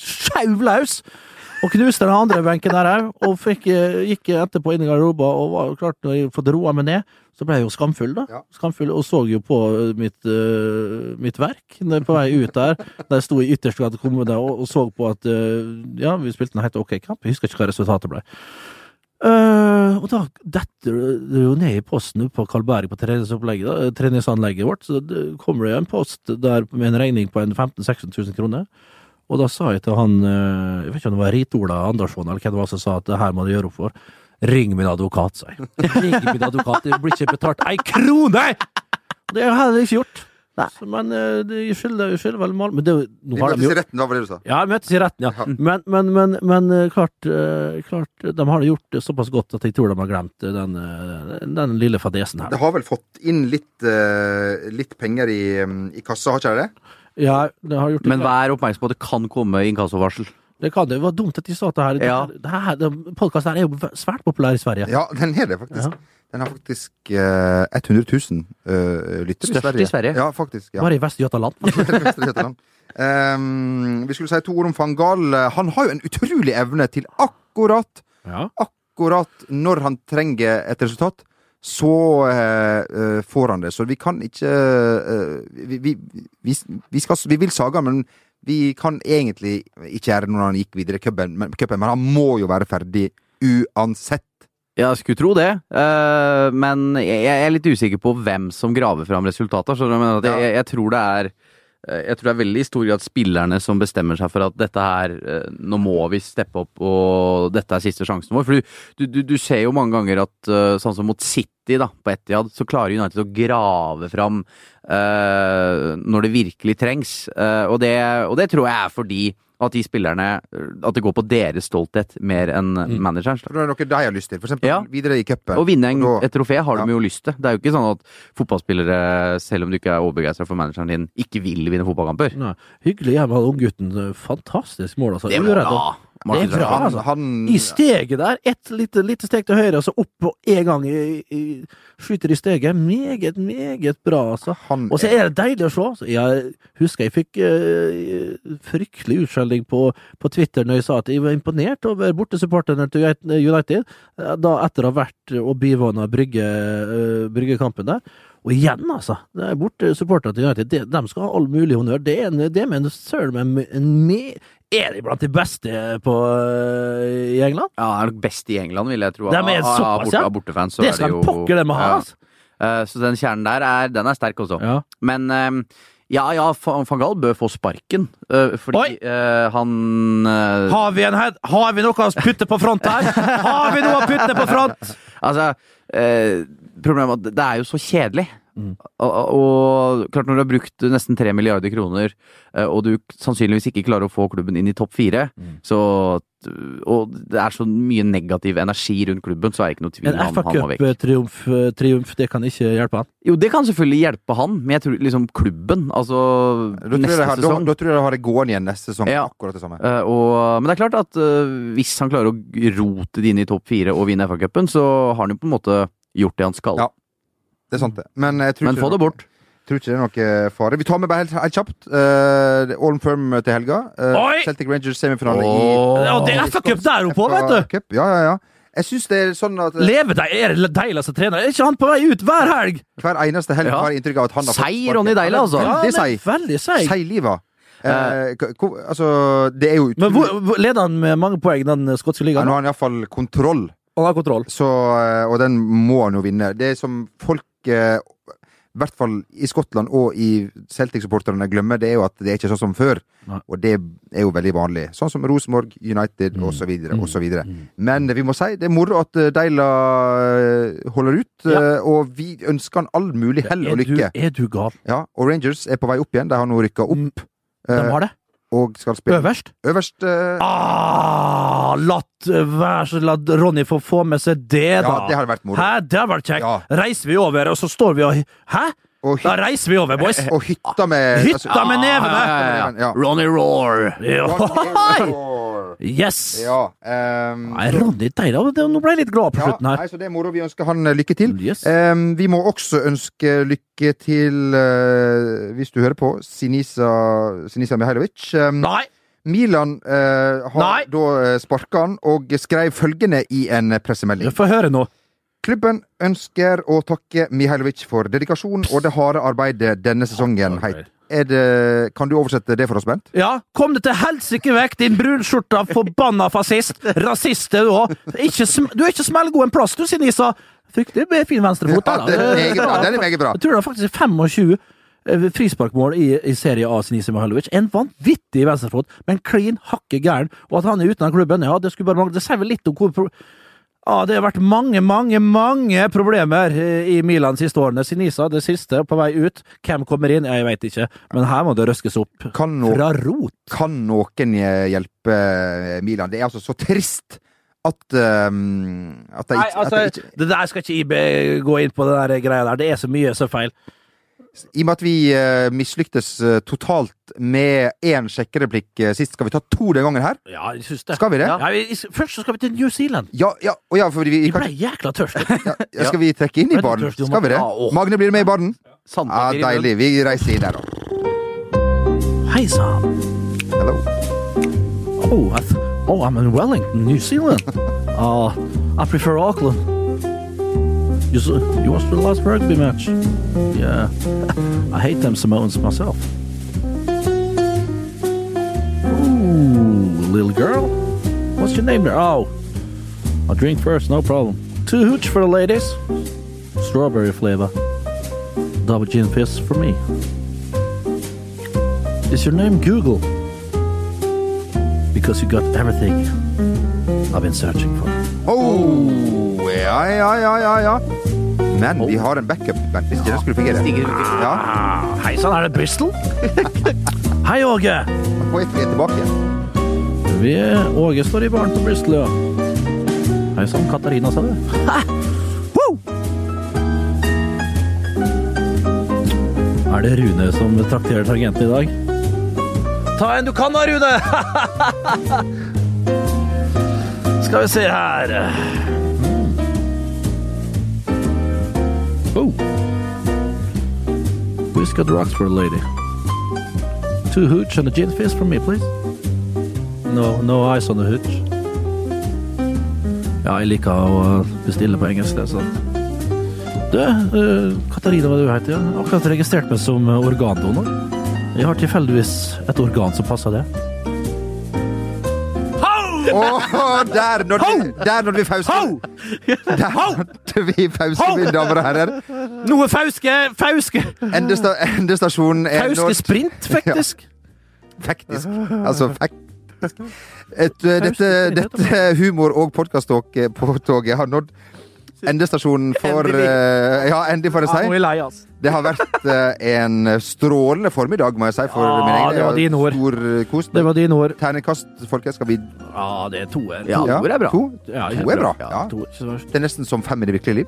skjøv løs! Og knuste den andre benken der òg, og fikk, eh, gikk etterpå inn i garderoben. Og var klart, når jeg fått roa meg ned, så ble jeg jo skamfull, da. Ja. Skamfull, Og så jo på eh, mitt, uh, mitt verk på vei ut der. Der jeg sto i ytterste katakombe og, og så på at uh, ja, vi spilte en helt ok kamp. Jeg husker ikke hva resultatet ble. Eh, og da detter det jo ned i posten på Karlberg på treningsopplegget, da, eh, treningsanlegget vårt. Så det kommer det en post der med en regning på 15 000-16 000 kroner. Og da sa jeg til han, eh, jeg vet ikke om det var Rit-Ola Andersson eller hvem det var som sa at det her må du gjøre opp for. Ring min advokat, sa jeg. [laughs] Ring min advokat, det blir ikke betalt ei krone! Det har jeg ikke gjort. Så, men eh, det- jeg skylder, jeg skylder vel Malmö. Men det, nå Vi har de møtes jo i retten, da var det du sa. ja, møtes i retten, ja. [laughs] Men, men, men, men eh, klart, eh, klart, de har gjort det såpass godt at jeg tror de har glemt den, den lille fadesen her. Det har vel fått inn litt, litt penger i, mm, i kassa, har ikke det? Ja, det har gjort det. Men vær oppmerksom på at det kan komme inkassovarsel. Det kan det. Det var dumt at de sa at det her. Ja. Det her podkasten her er jo svært populær i Sverige. Ja, den er det faktisk. Ja. Den har faktisk eh, 100 000 eh, lyttere Størst i Sverige. i Sverige. Ja, faktisk. Ja. Bare i Vest-Götaland. um, [laughs] vi skulle si to ord om van Gaal. Han har jo en utrolig evne til akkurat, Ja. akkurat når han trenger et resultat, så eh, eh, får han det. Så vi kan ikke eh, vi, vi, vi, vi, skal, vi vil saga, men vi kan egentlig ikke gjøre det når han gikk videre i cupen, men, cupen, men han må jo være ferdig uansett. Ja, jeg skulle tro det, eh, men jeg, er litt usikker på hvem som graver fram resultater. Så jeg, mener at jeg, tror det er eh, jeg tror det er veldig i stor grad spillerne som bestemmer seg for at dette her eh, Nå må vi steppe opp, og dette er siste sjansen vår. For du, du, du, ser jo mange ganger at sånn som mot City da, på Etiad, så klarer United å grave fram eh, når det virkelig trengs. Eh, og, det, og det tror jeg er fordi at de spillerne At det går på deres stolthet mer enn managerens. da. For det er noe de har lyst til. For eksempel Ja. videre i cupen. Å vinne en, Og da- et trofé har ja. de jo lyst til. Det er jo ikke sånn at fotballspillere, selv om du ikke er overbegeistra for manageren din, ikke vil vinne fotballkamper. Nei, hyggelig hjemme av unggutten. Fantastisk mål, altså. Det må Uredd, bra. Det er bra, han, altså. Han, I steget der, ett lite, lite steg til høyre, og så opp og en gang. I, i, skyter i steget. Meget, meget bra, altså. han Og så er det deilig å se. Så Jeg husker jeg fikk uh, fryktelig utskjelling på, på Twitter når jeg sa at jeg var imponert over bortesupporterne til United, eh, da etter å ha vært og bivåna brygge, uh, bryggekampen der. Og igjen, altså. Det er bortesupporterne til United. De, de skal ha all mulig honnør. Det er en- det er med en søren meg en me- Er de blant de beste på, eh, i England? Ja, er nok best i England, vil jeg tro. De er såpass, borte- ja. Bortefans, så Det skal det jo pokker dem ha, altså. Uh, Så den kjernen der er, den er sterk også. Ja. Men eh, ja, ja, van Gaal bør få sparken. uh, Fordi eh, han Har vi, en, head- har vi noe å putte på front her? [laughs] Har vi noe å putte på front? Altså, problemet er at det er jo så kjedelig. Mm. Og, og klart når du har brukt nesten tre milliarder kroner, eh, og du sannsynligvis ikke klarer å få klubben inn i topp fire, Mm. så Og det er så mye negativ energi rundt klubben, så er det ikke noe tvil En om han må vekk. FA-cup-triumf, det kan ikke hjelpe han. Jo, det kan selvfølgelig hjelpe han, men jeg tror liksom klubben, altså da, tror jeg neste har, da, sesong da tror jeg de har det gående igjen neste sesong. Ja. Akkurat det samme. Eh, og, men det er klart at eh, hvis han klarer å rote det inn i topp fire og vinne FA-cupen, så har han jo på en måte gjort det han skal. Ja. Det er sant, det. Men, jeg Men få det bort. Jeg. Tror ikke det er noe fare. Vi tar med bare helt, helt kjapt. Uh, All Firm til helga. Uh, Oi! Celtic Rangers semifinale Åh. Ja, det er FA-cup der oppe òg, vet du! Cup. Ja, ja, ja. Jeg syns det er sånn at eh, Leve deg er det deiligste trener. Er ikke han på vei ut hver helg? hver eneste helg Ja. har jeg inntrykk av at han har sparken. Ronny Deila, altså. Ja, Veldig han er seig. veldig seig. Seigliva. Eh, altså, det er jo Men hvor, utrolig hvor- leder han med mange poeng, den skotske ligaen? Nå har han iallfall kontroll, Han har kontroll. så, eh, og den må han jo vinne. Det som folk eh, i hvert fall i Skottland og i Celtic-supporterne glemmer, det er jo at det er ikke sånn som før. Nei. Og det er jo veldig vanlig. Sånn som Rosenborg, United Mm. osv. Mm. osv. Mm. Men vi må si det er moro at eh, Deila holder ut, Ja. og vi ønsker han all mulig hell og du, lykke. er du gal? Ja, og Rangers er på vei opp igjen. De har nå rykka opp. Mm. De har det. Og skal spille Øverst. øverst. uh... Ah, latt vær så la Ronny få få med seg det, da. ja, det har vært moro. Hæ, det har vært kjekt. Ja. Reiser vi over, og så står vi og Hæ? Da reiser vi over, boys. [laughs] og hytta med Hytta med nevene! Ja, ja. Ronny Roar! Yes! Ja, ehm, Nei, Ronny. Det- Nå ble jeg litt glad på slutten her. nei, så det er moro. Vi ønsker han eh, lykke til. Yes. Um, vi må også ønske lykke til, uh, hvis du hører på, Sinisa, Sinisa Mihailovic. Um, Nei! Milan uh, har Nei. da sparka han, og skrev følgende i en pressemelding. Få høre nå. Klubben ønsker å takke Mihailovic for dedikasjon og det harde arbeidet denne sesongen. Hei. Er det, kan du oversette det for oss, Bent? Ja, kom det til helsike vekk, din brunskjorta forbanna fascist! Rasist er du òg! Du er ikke smellgod en plass, du, Sinisa! Fryktelig med fin venstrefot. Ja, den er meget bra. Den er meget bra. Jeg tror det er faktisk 25 eh, frisparkmål i, i Serie A Sinisa Mihailovic. En vanvittig venstrefot, men klin hakke gæren. Og at han er uten av klubben, ja, det skulle bare mangle. Det sier vel litt om hvor ja, det har vært mange, mange, mange problemer eh, i Milan de siste årene. Sinisa, det siste, på vei ut. Hvem kommer inn? Jeg veit ikke. Men her må det røskes opp. Kan, no Fra rot. kan noen eh, hjelpe eh, Milan? Det er altså så trist at um, at de Nei, altså, at de ikke det der skal ikke IB gå inn på, det der greia der. Det er så mye så feil. I og med at vi uh, mislyktes eh, totalt med én sjekkereplikk eh, sist, skal vi ta to den gangen her? Ja, jeg synes det. Skal vi det? Ja, vi, først så skal vi til New Zealand. Ja, ja, ja fordi vi, Vi ble jækla tørste. ja, ja, Skal vi trekke inn i baren? Skal vi det? Ja. Magne blir med i baren? Ja, Sandpakker Deilig. Vi reiser inn der, da. Hei sann. Hello. Oh, I oh, I'm in Wellington, New Zealand. Uh, [laughs] I prefer Auckland. You, you watched the last rugby match? Yeah. [laughs] I hate them Samoans myself. Ooh, little girl. What's your name there? Oh, I'll drink first, no problem. Two hooch for the ladies. Strawberry flavor. Double gin fizz for me. Is your name Google? Because you got everything I've been searching for. Oh, ja, ja, ja, ja, ja. Men vi har en backup, Bent, hvis det skulle fungere. Ja, Ah, hei sann, er det Bristol? [laughs] Hei, Åge. og vi er tilbake igjen. Vi, Åge står i baren på Bristol, ja. Hei sann, Katarina, sa du. [laughs] Er det Rune som trakterer tangenten i dag? Ta en du kan da, Rune! [laughs] Skal vi se her Oh. Who's got rocks lady? Two hooch and a gin fizz for me, please. No, no ice on the hooch. Ja, jeg liker å bestille på engelsk, det er sant. Du, uh, Katarina, hva du heter? du? Ja. akkurat registrert meg som eh, organdonor. Jeg har tilfeldigvis et organ som passer det. Åh, der nådde vi, der nådde vi Fauske. Der nådde vi Fauske, mine damer og herrer. Noe fauske, fauske, Endesta, endestasjonen er fauske nådd. sprint, [laughs] faktisk. Faktisk. Altså, faktisk. Et, eh, dette, dette humor- og podkast-toget har nådd [laughs] endestasjonen for Endelig. eh, Ja, endelig, får jeg Ja, nå er si. jeg lei, altså. Det har vært uh, en strålende formiddag, må jeg si, for Ja, min egen det var dine ord. Stor eh, kos. Det var dine ord. Terningkast, folkens. Skal vi Ja, det er toer. Ja, Ja, toer er bra. To? Ja, To er bra. Ja, to, ikke så. Det er nesten som fem i det virkelige liv.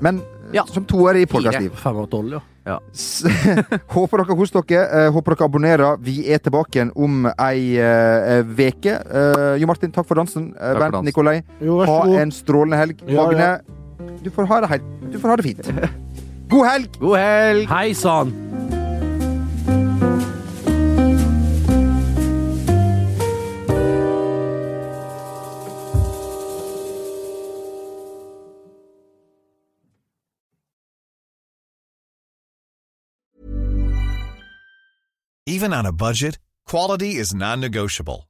Men Ja. som toer i podkastliv. Fem av tolv, ja. Ja. [laughs] Håper dere koser dere. Håper dere abonnerer. Vi er tilbake igjen om ei uke. veke. uh, jo Martin, takk for dansen. For Bernt dansen. Nikolai, Jo, ha en strålende helg. Ja, Magne, ja. Du får ha det helt Du får ha det fint. God helg! God helg! Hei sann! Even on a budget, quality is non-negotiable.